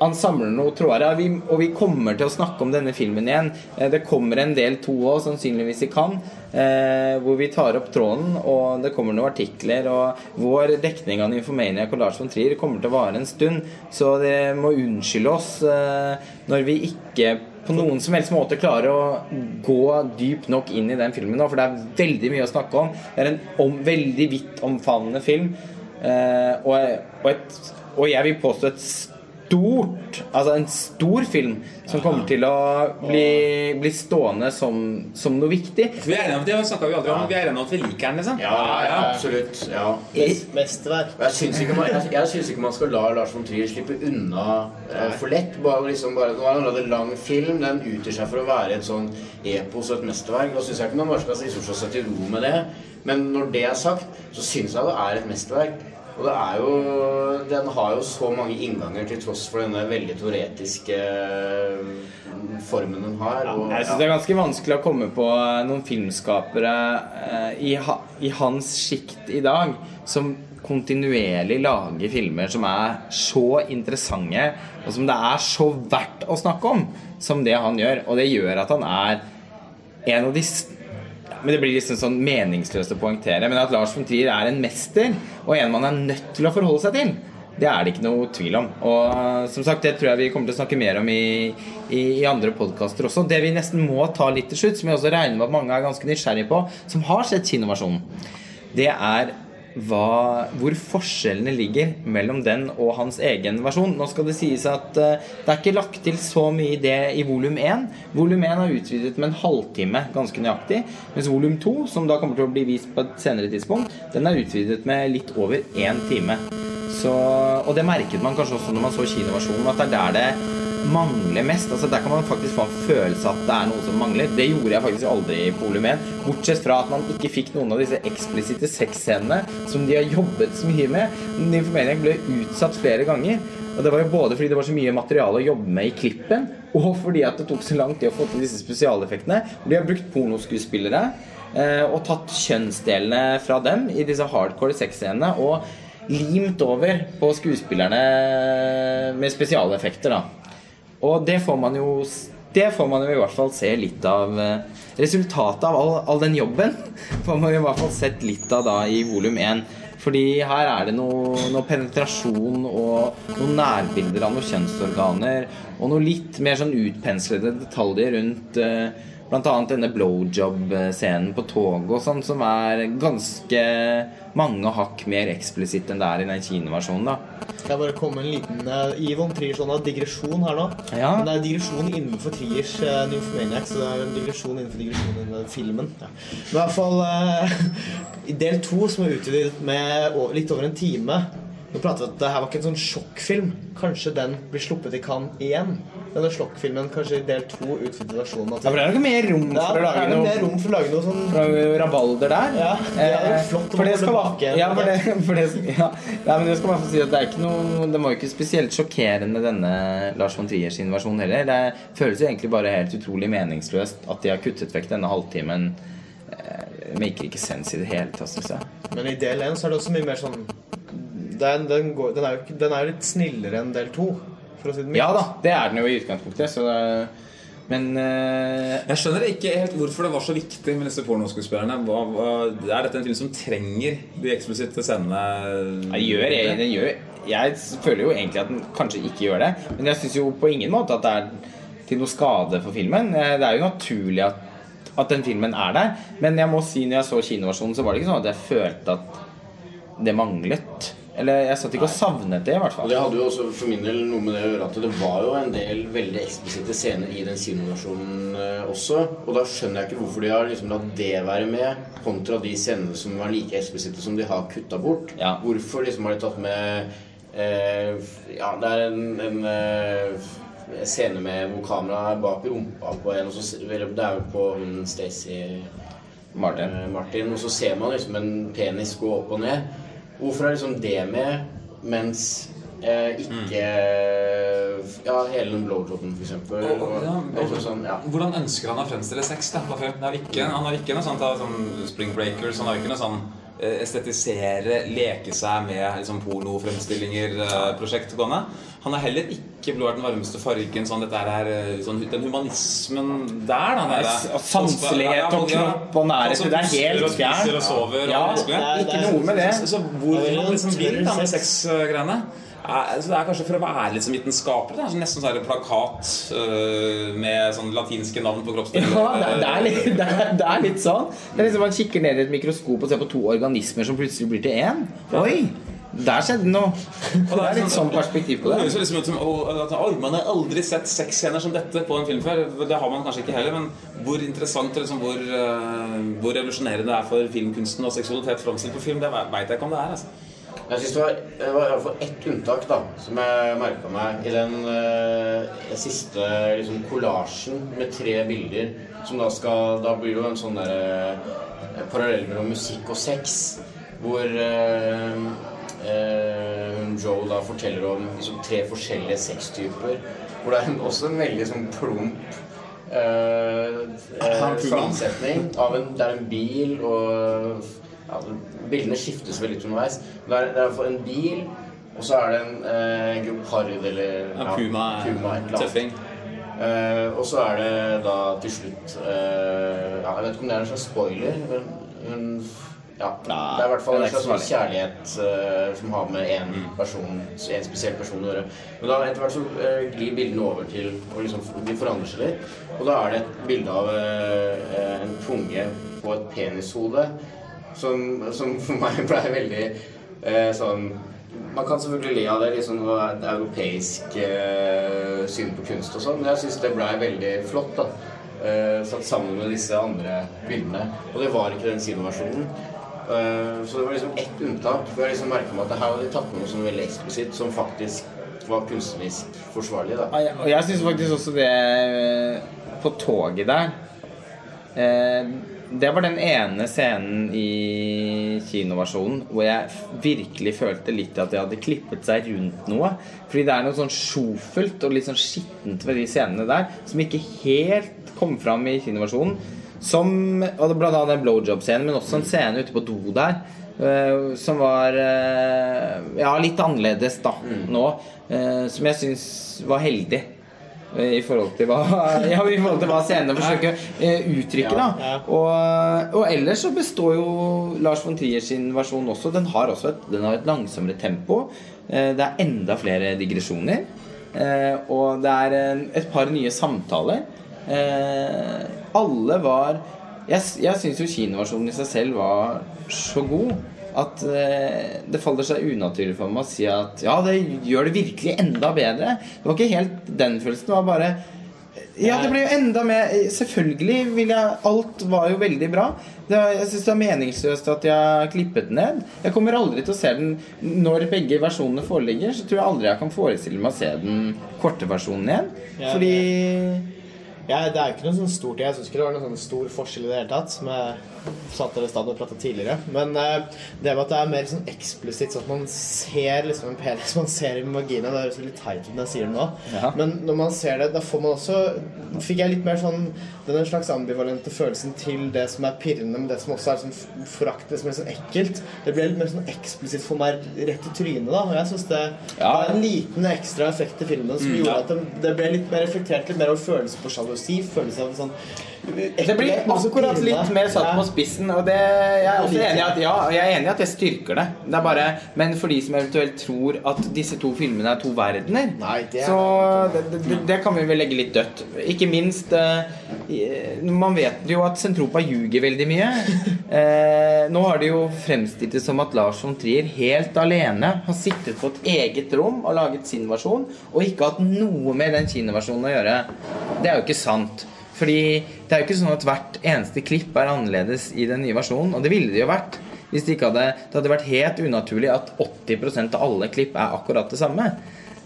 han samler noen tråder, vi, og vi kommer til å snakke om denne filmen igjen. Eh, Det kommer en del to òg, sannsynligvis i Cannes, eh, hvor vi tar opp tråden, og det kommer noen artikler. Og vår dekning av Informania og Lars von Trier kommer til å vare en stund, så det må unnskylde oss eh, når vi ikke på noen som helst måte klarer å gå dypt nok inn i den filmen nå, for det er veldig mye å snakke om. Det er en om, veldig vidt omfavnende film, eh, og, og, et, og jeg vil påstå et stort Altså en stor film som kommer til å bli, bli stående som, som noe viktig. Vi er enige om, det snakket vi aldri om, vi er enige om at vi liker den, liksom. Ja, ja, absolutt. Ja. Mest- Mesterverk. Jeg syns ikke, ikke man skal la Lars von Trier slippe unna eh, for lett. Bare liksom bare, Nå er det en lang film. Den utgir seg for å være et sånn epos og et mesterverk. Da syns jeg ikke man bare skal liksom slå seg til ro med det. Men når det er sagt, så syns jeg det er et mesterverk. Og det er jo Den har jo så mange innganger til tross for denne veldig teoretiske eh, formen den har. Og, Jeg syns det er ganske vanskelig å komme på noen filmskapere eh, i, ha, i hans sjikt i dag som kontinuerlig lager filmer som er så interessante, og som det er så verdt å snakke om, som det han gjør. Og det gjør at han er en av de men Det blir liksom sånn meningsløst å poengtere. Men at Lars von Trier er en mester, og en man er nødt til å forholde seg til, det er det ikke noe tvil om. Og uh, som sagt, det tror jeg vi kommer til å snakke mer om i, i, i andre podkaster også. Det vi nesten må ta litt til slutt, som jeg også regner med at mange er ganske nysgjerrige på, som har sett kinoversjonen, det er hva, hvor forskjellene ligger mellom den og hans egen versjon. Nå skal det sies at uh, det er ikke lagt til så mye i det i volum 1. Volum 1 er utvidet med en halvtime, ganske nøyaktig. Mens volum 2, som da kommer til å bli vist på et senere tidspunkt, den er utvidet med litt over én time. Så, og det merket man kanskje også når man så kinoversjonen, at det er der det mangler mest. Altså Der kan man faktisk få en følelse at det er noe som mangler. Det gjorde jeg faktisk aldri i Polum 1. Bortsett fra at man ikke fikk noen av disse eksplisitte sexscenene som de har jobbet så mye med. Nymphomaniac ble utsatt flere ganger. Og det var jo både fordi det var så mye materiale å jobbe med i klippen, og fordi at det tok så lang tid å få til disse spesialeffektene. De har brukt pornoskuespillere eh, og tatt kjønnsdelene fra dem i disse hardcore sexscenene og limt over på skuespillerne med spesialeffekter, da. Og det får man jo Det får man jo i hvert fall se litt av eh, Resultatet av all, all den jobben får man jo i hvert fall sett litt av da i volum 1. Fordi her er det noe, noe penetrasjon og noen nærbilder av noen kjønnsorganer. Og noe litt mer sånn utpenslede detaljer rundt eh, Annet denne blowjob-scenen på toget og sånn, som er ganske mange hakk mer eksplisitt enn det er i den kinoversjonen. da jeg bare kom en liten uh, Ivon Triers sånn digresjon her nå? Ja. Men det er digresjon innenfor Triers uh, Nymphomaniac, så det er en digresjon innenfor digresjon innenfor filmen. Ja. Men i hvert fall uh, del to, som er utvidet med litt over en time Nå prater vi at det her var ikke en sånn sjokkfilm. Kanskje den blir sluppet i Cannes igjen. denne Slokk-filmen kanskje i del to utvidet versjonen av Ja, for det er nok mer rom Ja, å lage noe, mer rom for å lage noe sånn noe rabalder der. Ja, det er jo flott å for det skal tilbake. ja, for det, for det, ja. Nei, men det skal bare få si at det er ikke noe Det var jo ikke spesielt sjokkerende, denne Lars von Trier sin versjon heller. Det føles jo egentlig bare helt utrolig meningsløst at de har kuttet vekk denne halvtimen. Det maker ikke sense i det hele tatt, syns jeg. Men i del én så er det også mye mer sånn Den, den, går, den, er, jo, den er jo litt snillere enn del to, for å si det mildt. Ja da, det er den jo i utgangspunktet, så det, Men eh, Jeg skjønner ikke helt hvorfor det var så viktig med disse pornoskuespillerne. Hva, hva, er dette en film som trenger de eksplisitte scenene? Jeg gjør, jeg, den gjør, jeg føler jo egentlig at den kanskje ikke gjør det, men jeg syns jo på ingen måte at det er til noe skade for filmen. Eh, Det er jo naturlig at, at den filmen er der, men jeg må si når jeg så kinoversjonen, så var det ikke sånn at jeg følte at det manglet. Eller jeg satt ikke og savnet det, i hvert fall. Og det hadde jo også for min del noe med det å gjøre at det var jo en del veldig eksplisitte scener i den kinoversjonen eh, også. Og da skjønner jeg ikke hvorfor de har liksom latt det være med, kontra de scenene som var like eksplisitte som de har kutta bort. Ja. Hvorfor liksom har de tatt med eh, Ja, det er en, en eh, scene med hvor kameraet er bak rumpa på en, og så, eller det er jo på Stacey Martin. eh, Martin, og så ser man liksom en penis gå opp og ned. Hvorfor er liksom det med, mens eh, ikke Ja, hele den blowjoben, ja, liksom sånn, ja. Hvordan ønsker han å fremstille sex? da? film? Er ikke, han har ikke noe sånt da, sånn Spring Breakers. Han har ikke noe sånn estetisere, leke seg med liksom, pornofremstillinger-prosjekt gående. Han har heller ikke blå er den varmeste fargen. Sånn, dette er eh, sånn, den humanismen der, da. der- sanselighet og kropp og nærhet, det er helt fjernt. og Ja, ikke noe med det. Så, så hvor Det er man liksom vil da med sexgreiene er- så Det er kanskje for å være litt som vitenskapelig. Det er Nesten sånn en plakat øh, med sånn latinske navn på kroppsdeler. Ja, det, det, er litt, det, er, det er litt sånn. Det er liksom Man kikker ned i et mikroskop og ser på to organismer som plutselig blir til én. Oi! Der skjedde noe. Det er litt sånn perspektiv på Det det. liksom ut som man har aldri sett sexscener som dette på en film før. Det har man kanskje ikke heller, men hvor interessant og liksom, hvor, øh, hvor revolusjonerende det er for filmkunsten og seksualitet framstilt på film, det veit jeg ikke om det er. altså Jeg synes det var, det var i hvert fall ett unntak da, som jeg merka meg i den eh, siste liksom, kollasjen med tre bilder. Som da skal Da blir det jo en sånn derre eh, parallell mellom musikk og sex. Hvor eh, eh, Joe da forteller om liksom, tre forskjellige sextyper. Hvor det er også en veldig sånn plump eh, eh, sammensetning av en Det er en bil og ja, Bildene skiftes vel litt underveis. Det er, det er en bil, og så er det en eh, gepard eller Ja, Puma, puma tøffing. Eh, og så er det da til slutt eh, ja, Jeg vet ikke om det er en slags spoiler, men, men ja, Nei, det er i hvert fall en slags kjærlighet eh, som har med en person En spesiell person å gjøre. Men da etter hvert så eh, glir bildene over til og liksom, De forandrer seg litt. Og da er det et bilde av eh, en tunge på et penishode som, som for meg blei veldig eh, sånn man kan selvfølgelig le av det, liksom noe et europeisk eh, syn på kunst og sånn, men jeg syns det blei veldig flott, da. Eh, satt sammen med disse andre bildene. Og det var ikke den kinoversjonen. Eh, så det var liksom ett unntak. For jeg liksom merka meg at her hadde de tatt med noe sånn veldig eksplisitt som faktisk var kunstnerisk forsvarlig, da. Ja, Og jeg syns faktisk også det eh, på toget der eh, Det var den ene scenen i kinoversjonen hvor jeg virkelig følte litt at de hadde klippet seg rundt noe. Fordi det er noe sånn sjofelt og litt sånn skittent ved de scenene der som ikke helt kom fram i kinoversjonen. Som, og det Blant annet den blowjob-scenen, men også en scene ute på do der. eh, som var eh, ja, litt annerledes da nå. eh, som jeg syns var heldig. I forhold til hva Ja, i forhold til hva scenene forsøker å eh, uttrykke. da og, og ellers så består jo Lars von Trier sin versjon også. Den har også et, den har et langsommere tempo. Eh, Det er enda flere digresjoner. Eh, Og det er et par nye samtaler. Alle var Jeg, jeg syns jo kinoversjonen i seg selv var så god at eh, det faller seg unaturlig for meg å si at ja, det gjør det virkelig enda bedre. Det var ikke helt den følelsen. Det var bare Ja, det ble jo enda mer Selvfølgelig vil jeg Alt var jo veldig bra. Det, jeg syns det er meningsløst at jeg har klippet den ned. Jeg kommer aldri til å se den Når begge versjonene foreligger, så tror jeg aldri jeg kan forestille meg å se den korte versjonen igjen. Ja, Fordi Ja, det er jo ikke noe sånn stort Jeg syns ikke det var noen sånn stor forskjell i det hele tatt, jeg satt dere i stand og prata tidligere. Men eh, det med at det er mer sånn eksplisitt, sånn at man ser liksom en penis Man ser i vagina. Det høres litt teit ut når jeg sier det nå, Ja. men når man ser det, da får man også Fikk jeg litt mer sånn den slags ambivalente følelsen til det som er pirrende, men det som også er sånn forakt, det som er sånn ekkelt. Det ble litt mer sånn eksplisitt for meg rett i trynet, da. Og jeg syns det Ja. var en liten ekstra effekt i filmen som gjorde ja. at det, det ble litt mer reflektert, litt mer over følelse på sjalusi, følelse av sånn Det blir akkurat litt mer satt på spissen, og det, jeg er også enig i at, ja, jeg er enig i at det styrker det. Det bare, Men for de som eventuelt tror at disse to filmene er to verdener, Nei, det er- så det, det, det kan vi vel legge litt dødt. Ikke minst eh, Man vet jo at Sentropa ljuger veldig mye. Eh, nå har de jo fremstilt det som at Lars von Trier helt alene har sittet på et eget rom og laget sin versjon, og ikke hatt noe med den kinoversjonen å gjøre. Det er jo ikke sant. Fordi det er jo ikke sånn at hvert eneste klipp er annerledes i den nye versjonen. Og det ville det jo vært. Hvis det ikke hadde Det hadde vært helt unaturlig at 80% av alle klipp er akkurat det samme.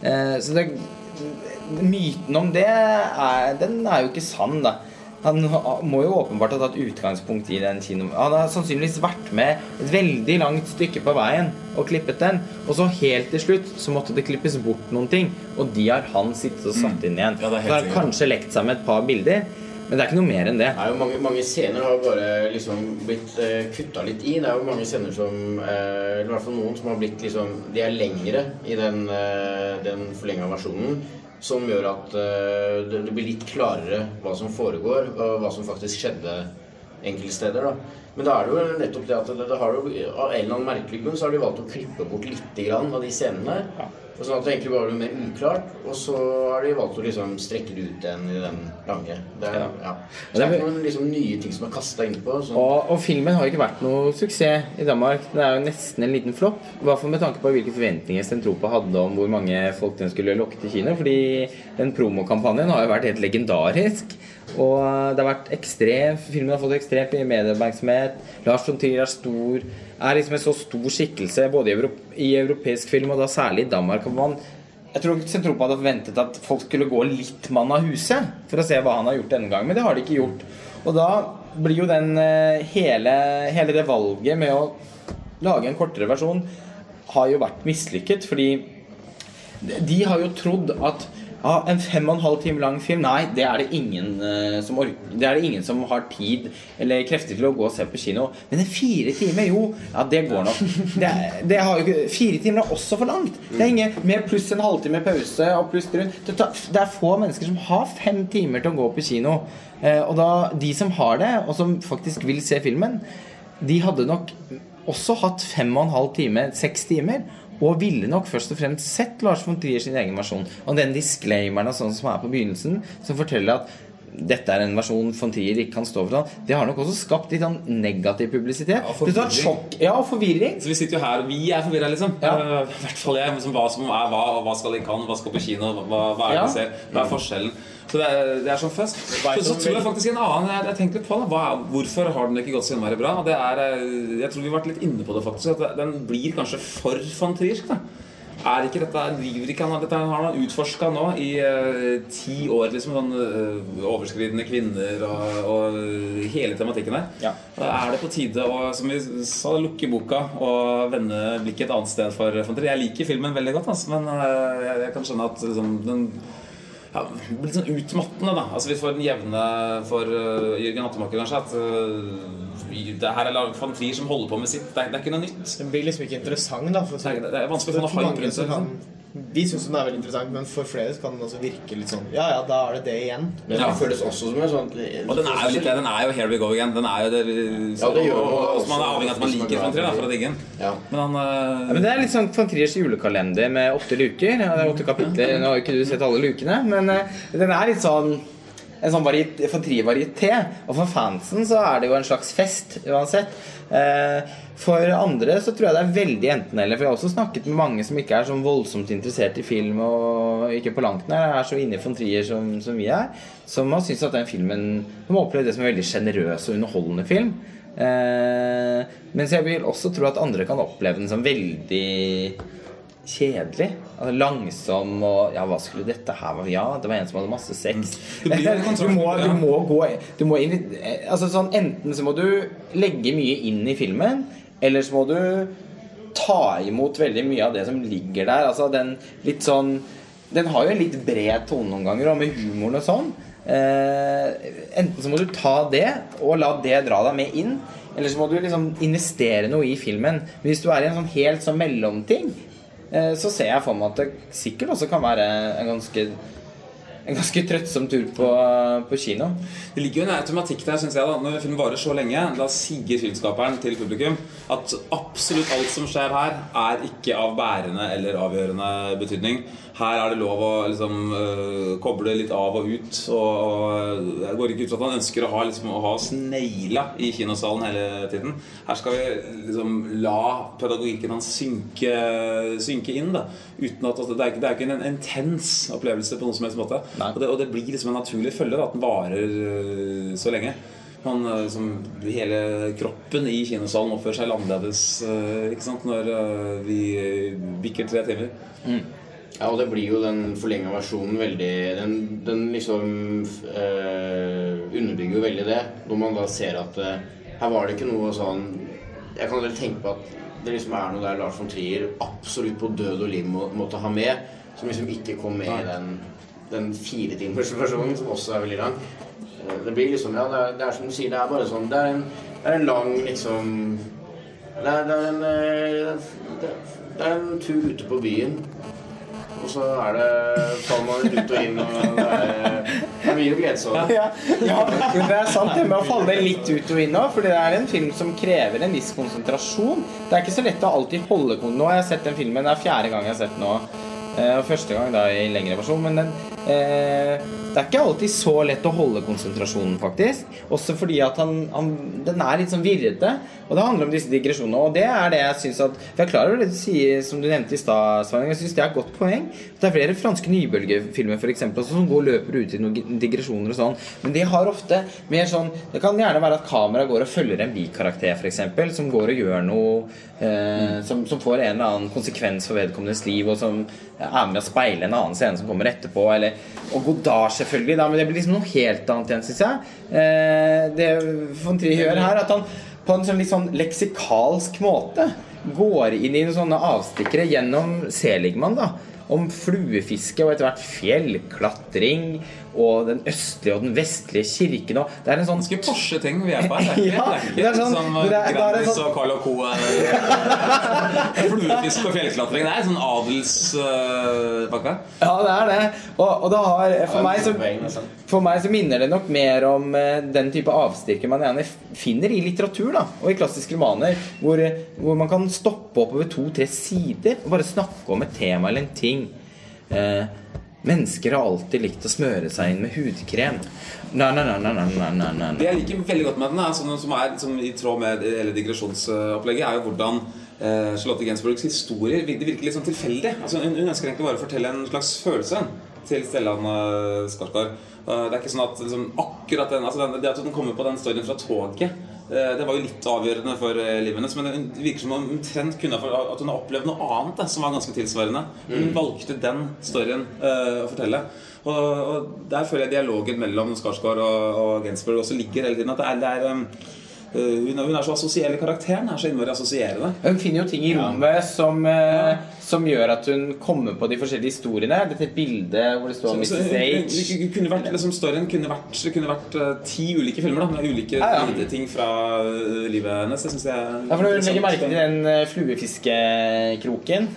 Eh, så det Myten om det er, den er jo ikke sann, da. Han må jo åpenbart ha tatt utgangspunkt i den kino... Han har sannsynligvis vært med et veldig langt stykke på veien og klippet den. Og så helt til slutt så måtte det klippes bort noen ting, og de har han sittet og satt inn igjen. Ja, er helt så har han kanskje lekt seg med et par bilder, men det er ikke noe mer enn det. Det er jo mange, mange scener har bare liksom blitt uh, kutta litt i. Det er jo mange scener som eh, Eller i hvert fall noen som har blitt liksom De er lengre i den, uh, den forlenga versjonen. Som gjør at eh, det, det blir litt klarere hva som foregår, og hva som faktisk skjedde enkelte steder. da. Men da er det jo nettopp det at det, det har jo, av en eller annen merkelig grunn så har de valgt å klippe bort litt grann av de scenene. Og Sånn at det egentlig bare blir mer uklart, og så har de valgt å liksom strekke det ut igjen i den lange. Det er, Ja. ja. Så det er noen liksom nye ting som er kasta innpå. Sånn. Og, og filmen har ikke vært noe suksess i Danmark. Den er jo nesten en liten flopp. I hvert fall med tanke på hvilke forventninger Stentropa hadde om hvor mange folk den skulle lokke til kino. Fordi den promokampanjen har jo vært helt legendarisk. Og det har vært ekstrem Filmen har fått ekstremt mye medieoppmerksomhet. Lars von Trier er stor. Er liksom en så stor skikkelse både i, Euro i europeisk film og da særlig i Danmark. Man jeg tror Sentropa hadde forventet at folk skulle gå litt mann av huset for å se hva han har gjort denne gangen, men det har de ikke gjort. Og da blir jo den eh, hele, hele det valget med å lage en kortere versjon har jo vært mislykket, fordi de har jo trodd at ja, en fem og en halv time lang film Nei, det er det ingen uh, som Det er det ingen som har tid eller krefter til å gå og se på kino. Men en fire timer, jo, ja, det går nok. Det, det ikke, fire timer er også for langt. Det er ingen Med pluss en halvtime pause og pluss rundt det er få mennesker som har fem timer til å gå på kino. Uh, og da de som har det, og som faktisk vil se filmen, de hadde nok også hatt fem og en halv time, seks timer. Og ville nok først og fremst sett Lars von Trier sin egen versjon. Og den disclaimeren sånn som er på begynnelsen, som forteller at dette er en versjon von Trier ikke kan stå for, sånn, det har nok også skapt litt sånn negativ publisitet. Ja, forvirring. sjokk, ja, forvirring. Så vi sitter jo her, og vi er forvirra, liksom. Ja. uh, hvert fall jeg. Liksom, hva som er hva, hva skal de kan, hva skal på kino, hva, hva er det Ja. ser, hva er forskjellen? Så det er, det er sånn først. Så, så tror jeg faktisk en annen Jeg, jeg tenkte litt på. Hva, hvorfor har den ikke gått så innmari bra? Det er, eh, jeg tror vi har vært litt inne på det, faktisk. At den blir kanskje for von Triersk. da er ikke dette driver ikke han Dette har han utforska nå i uh, ti år. liksom sånn uh, Overskridende kvinner og, og hele tematikken der. Ja. Er det på tide å som vi sa, lukke boka og vende blikket et annet sted for von Jeg liker filmen veldig godt, altså, men uh, jeg, jeg kan skjønne at liksom, den ja, litt sånn utmattende, da. Altså, vi får den jevne for uh, Jørgen Hattemaker, kanskje, at uh, det her er laget von Trier som holder på med sitt. Det er, det er ikke noe nytt. Den blir liksom ikke interessant, da. For, Det er, det er vanskelig å få noe hype rundt Liksom. Vi syns den er veldig interessant, men for flere kan den også virke litt sånn Ja ja, da er det det igjen. Men Ja. det føles også som en sånn Og den er jo litt det. Den er jo Here We Go Again. Den er jo det så, Ja, det gjør og, og, også- man er avhengig av at man liker er von Trier for å digge den. Ja. Men han uh, Ja, men Det er litt sånn von Triers julekalender med åtte luker. Ja, det er åtte kapitler. Nå har ikke du sett alle lukene, men uh, den er litt sånn En sånn variet, von Trier-varieté. Og for fansen så er det jo en slags fest uansett. Eh, for andre så tror jeg det er veldig enten-eller. For jeg har også snakket med mange som ikke er sånn voldsomt interessert i film, og ikke på langt nær er så inne i von Trier som, som vi er, som har syntes at den filmen Som har opplevd det som en veldig sjenerøs og underholdende film. Eh, mens jeg vil også tro at andre kan oppleve den som veldig kjedelig. Altså langsom og Ja, hva skulle dette her være? Ja, det var en som hadde masse sex. Det Du må, du må gå du må altså sånn, Enten så må du legge mye inn i filmen, eller så må du ta imot veldig mye av det som ligger der. Altså den litt sånn Den har jo en litt bred tone noen ganger, og med humoren og sånn. Eh, enten så må du ta det og la det dra deg med inn, eller så må du liksom investere noe i filmen. Men hvis du er i en sånn helt sånn mellomting, så ser jeg for meg at det sikkert også kan være en ganske en ganske trøttsom tur på, på kino. Det ligger jo en automatikk der, synes jeg da Når film varer så lenge, da sier filmskaperen til publikum at absolutt alt som skjer her, er ikke av bærende eller avgjørende betydning. Her er det lov å liksom øh, koble litt av og ut. Og, Jeg går ikke ut fra at han ønsker å ha, liksom, å ha oss i kinosalen hele tiden. Her skal vi liksom la pedagogikken hans synke, synke inn. da Uten at altså, Det er ikke, det er ikke en intens opplevelse på noen som helst måte. Og det, og det blir liksom en naturlig følge da, at den varer øh, så lenge. Han, liksom, hele kroppen i kinosalen oppfører seg annerledes når vi bikker tre timer. Ja, og det blir jo den forlenga versjonen veldig Den, den liksom øh, underbygger jo veldig det. Når man da ser at øh, her var det ikke noe sånn Jeg kan vel tenke på at det liksom er noe der Lars von Trier absolutt på død og liv må, måtte ha med, som liksom ikke kom med i den, den firetimers versjonen, som også er veldig lang. Eh, Det blir liksom Ja, det er, det er som du sier, det er bare sånn Det er en, det er en lang liksom det er, det, er en, det er en tur ute på byen. Og så er det man litt ut og inn, og det er, det er mye å glede seg over. Ja, ja, men det er sant det med å falle litt ut og inn òg, fordi det er en film som krever en viss konsentrasjon. Det er ikke så lett å alltid holde kontroll. Nå har jeg sett den filmen, det er fjerde gang jeg har sett den nå. eh, Og første gang da i lengre versjon, men den eh, Det er ikke alltid så lett å holde konsentrasjonen, faktisk. Også fordi at han, han Den er litt sånn virrete. Og det handler om disse digresjonene. Og det er det jeg syns at For jeg er klar over det du sier, som du nevnte i stad. Jeg syns det er et godt poeng. Det er flere franske nybølgefilmer for eksempel, som går og løper ut i noen digresjoner og sånn. Men de har ofte mer sånn Det kan gjerne være at kameraet går og følger en bikarakter, f.eks., som går og gjør noe eh, som, som får en eller annen konsekvens for vedkommendes liv, og som er med å speile en annen scene som kommer etterpå. Eller, og Godard, selvfølgelig, da, men det blir liksom noe helt annet igjen, syns jeg. Eh, det von Trier gjør her, at han på en sånn litt sånn leksikalsk måte går inn i noen sånne avstikkere gjennom Seligman, da. Om fluefiske og etter hvert fjellklatring og den østlige og den vestlige kirken og Det er en sånn Ganske Porsche ting vi er på her. Det er ikke, Ja, det er ikke sånn- som det er- det en Grandis sånn- og Carl og Co. eh, Fluefisk og fjellklatring. Det er sånn adelspakke. Ja, det er det. Og, og det har For meg så altså. For meg så minner det nok mer om uh, den type avstikker man gjerne finner i litteratur da, og i klassiske romaner, hvor, hvor man kan stoppe opp over to-tre sider og bare snakke om et tema eller en ting. Eh, mennesker har alltid likt å smøre seg inn med hudkrem. Nei, nei, nei, nei, nei, nei. Det jeg liker veldig godt med den, er, som, som er som i tråd med hele digresjonsopplegget, er jo hvordan eh, Charlotte Gensburgs historier det virker litt sånn tilfeldig. Altså, hun, hun ønsker egentlig bare å fortelle en slags følelse til Stellan uh, Skarsgård. Uh, det er ikke sånn at liksom, akkurat den, altså, den Det at hun kommer på den storyen fra toget eh, det var jo litt avgjørende for eh, livet hennes, men det virker som om omtrent kunne at hun har opplevd noe annet som var ganske tilsvarende. Hun valgte den storyen eh, å fortelle. Og, Der føler jeg dialogen mellom Skarsgård og, og Gainsbourg også ligger hele tiden. At det er, det er eh, hun, er, hun er så assosierende karakteren. Er så innmari assosierende. Hun finner jo ting i rommet som, eh, som gjør at hun kommer på de forskjellige historiene. Dette bildet hvor det står Mrs. H. kunne vært, liksom, storyen kunne vært, kunne vært uh, ti ulike filmer da, med ulike Ja, ja. ting fra eh, livet hennes. Det syns jeg Ja, for du legger merke til den eh, fluefiskekroken,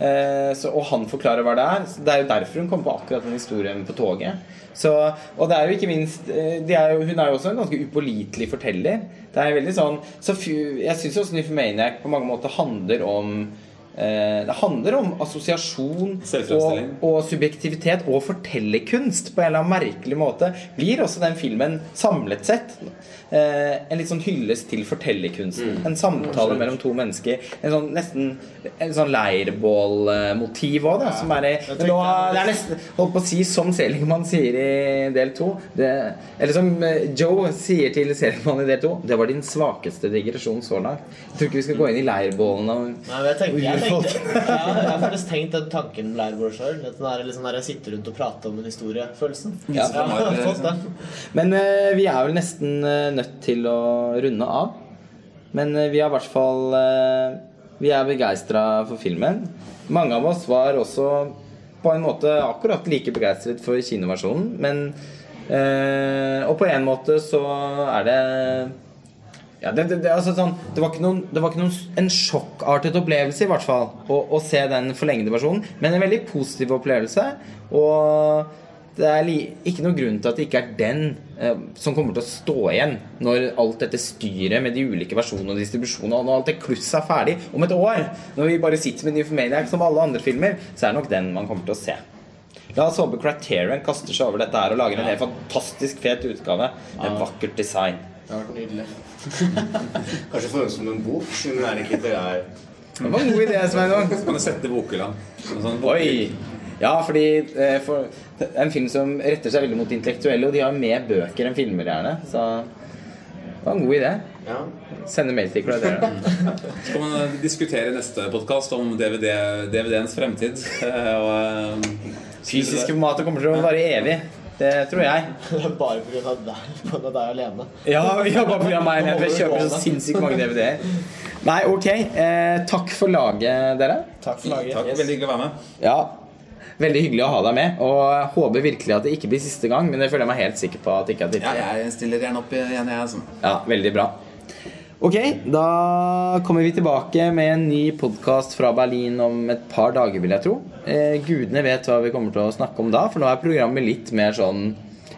eh, så, og han forklarer hva det er så Det er jo derfor hun kom på akkurat den historien på toget. Så, og det er jo ikke minst eh, er jo, Hun er jo også en ganske upålitelig forteller. Det er veldig sånn så Jeg syns også Nymphomaniac på mange måter handler om Det handler om assosiasjon og, og subjektivitet og fortellerkunst på en eller annen merkelig måte. Blir også den filmen samlet sett eh, en litt sånn hyllest til fortellerkunsten. En samtale mellom to mennesker. En sånn nesten en sånn leirbålmotiv òg, da. Som er, det nå, det er nesten Holdt på å si som Seligman sier i del to. Eller som eh, Joe sier til Seligman i del to. Det var din svakeste digresjon så langt. Jeg tror ikke vi skal gå inn i leirbålene og Nei, men jeg tenker, jeg, tenkte, jeg, jeg har faktisk tenkt den tanken Leirbål sjøl. Den der, liksom der jeg sitter rundt og prater om en historie-følelsen. Ja. Men uh, vi er vel nesten uh, nødt til å runde av. Men uh, vi er i hvert fall Vi er begeistra for filmen. Mange av oss var også på en måte akkurat like begeistret for kinoversjonen. Men eh, Og på en måte så er det ja, det, det, det, altså sånn, det var ikke, noen, det var ikke noen, en sjokkartet opplevelse, i hvert fall, å, å se den forlengede versjonen. Men en veldig positiv opplevelse. Og det er ikke noen grunn til at det ikke er den eh, som kommer til å stå igjen når alt dette styret med de ulike versjonene og distribusjonene og når alt det klusset er ferdig om et år. Når vi bare sitter med Nymphomaniac som alle andre filmer, så er det nok den man kommer til å se. La oss håpe Criterion kaster seg over dette her og lager en helt fantastisk fet utgave med vakkert design. Det har vært nydelig. Kanskje få den som en bok, siden det er ikke det Det var en god idé, Sveinung. Kan du sette i bokhylla? Sånn Oi! Ja, fordi eh, for, det er en film som retter seg veldig mot intellektuelle, og de har mer bøker enn filmer, gjerne. Så det var en god idé. Ja. Sende mail til Criterion. Så kan man eh, diskutere i neste podkast om DVD, DVD-ens fremtid. Og, eh, Fysiske formatet kommer til å vare evig. Det tror jeg. Bare pga. deg, på deg alene. Ja, ja bare pga. meg. Jeg kjøper så sinnssykt mange DVD-er. Nei, ok. Eh, takk for laget, dere. Takk for laget. Takk, veldig hyggelig å være med. Ja, Veldig hyggelig å ha deg med. Og jeg håper virkelig at det ikke blir siste gang, men det føler jeg meg helt sikker på at det ikke er Ja, jeg stiller gjerne opp igjen, jeg. Altså. Ja, veldig bra. Ok, da kommer vi tilbake med en ny podkast fra Berlin om et par dager, vil jeg tro. Eh, gudene vet hva vi kommer til å snakke om da, for nå er programmet litt mer sånn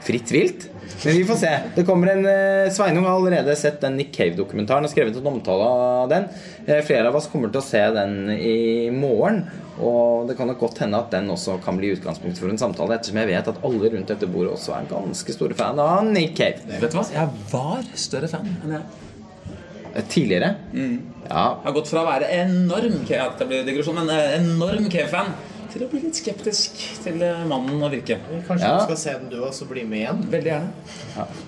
fritt vilt. Men vi får se. Det kommer en eh, Sveinung har allerede sett den Nick Cave-dokumentaren og skrevet en omtale av den. Eh, flere av oss kommer til å se den i morgen. Og det kan nok godt hende at den også kan bli utgangspunkt for en samtale, ettersom jeg vet at alle rundt dette bordet også er ganske store fan av Nick Cave. Vet du hva? Jeg var større fan enn jeg Eh, Tidligere. Ja, Jeg har gått fra å være enorm K-fan, men eh, enorm Cave-fan til å bli litt skeptisk til eh, mannen og virket. Kanskje Ja. du skal se den du også, bli med igjen? Veldig gjerne.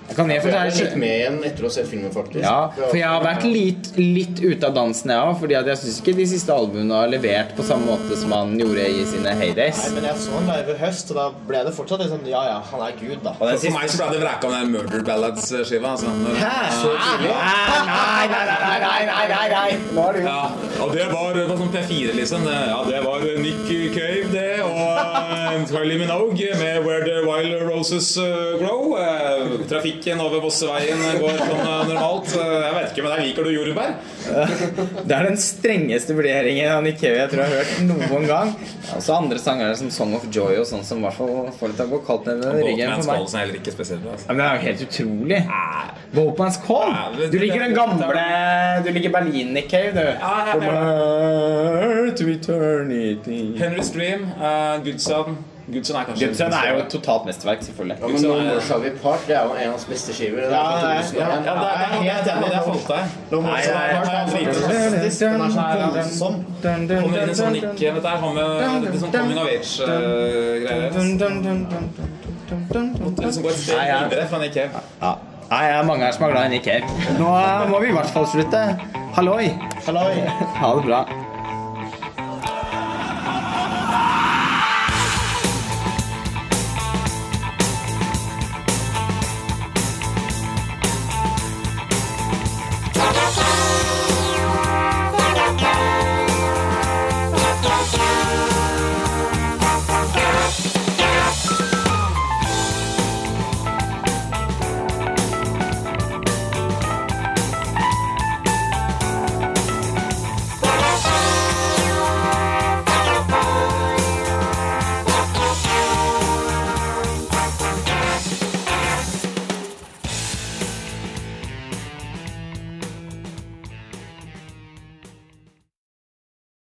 jeg kan Jeg litt med igjen etter å ha sett filmen, faktisk. Ja, for jeg har vært litt, litt ute av dansen, jeg òg. Fordi at jeg syns ikke de siste albumene har levert på samme måte som han gjorde i sine heydays. Nei, men jeg så han live i høst, og da ble det fortsatt sånn Ja, ja, han er gud, da. Og den For meg så ble det vraka om den Murder Ballads-skiva. Altså. Når- Nei, nei, nei, nei, nei, nei, nei, nei. Nå er du Ja, og det var, det var sånn P4, liksom. Ja, det var Nick Cave, det, og uh, Kylie Minogue med Where the Wild Roses uh, Grow. Eh, trafikken over Vosseveien går som eh, normalt. Eh, jeg vet ikke, men der liker du jordbær? Det er den strengeste vurderingen av Nick jeg tror jeg har hørt noen gang. Også andre sanger som Song of Joy og sånn som i hvert fall får litt av å gå kaldt ned i ryggen for meg. Call som jeg heller ikke spesielt. Altså. Men det er jo helt utrolig. Boatman's Call? Du liker den gamle Du liker Berlin, Nick du. From Earth to eternity. Henry Stream, uh, Goodson Goodson er kanskje Goodson er jo et totalt mesterverk, selvfølgelig. Ja, men No More Shall We Part det er jo en av hans beste skiver. Det er Ja, ja, 2001. Ja, det, er helt enig. Det falt deg. Nå vi nei, Den er så voldsom. Kommer inn i sånn ikke Dette har med litt sånn coming of age-greier. Liksom går et steg videre fra Nick Cave. Nei, det er mange her som er glad i Nick Cave. Nå må vi i hvert fall slutte. Halloi! Halloi. Ha det bra.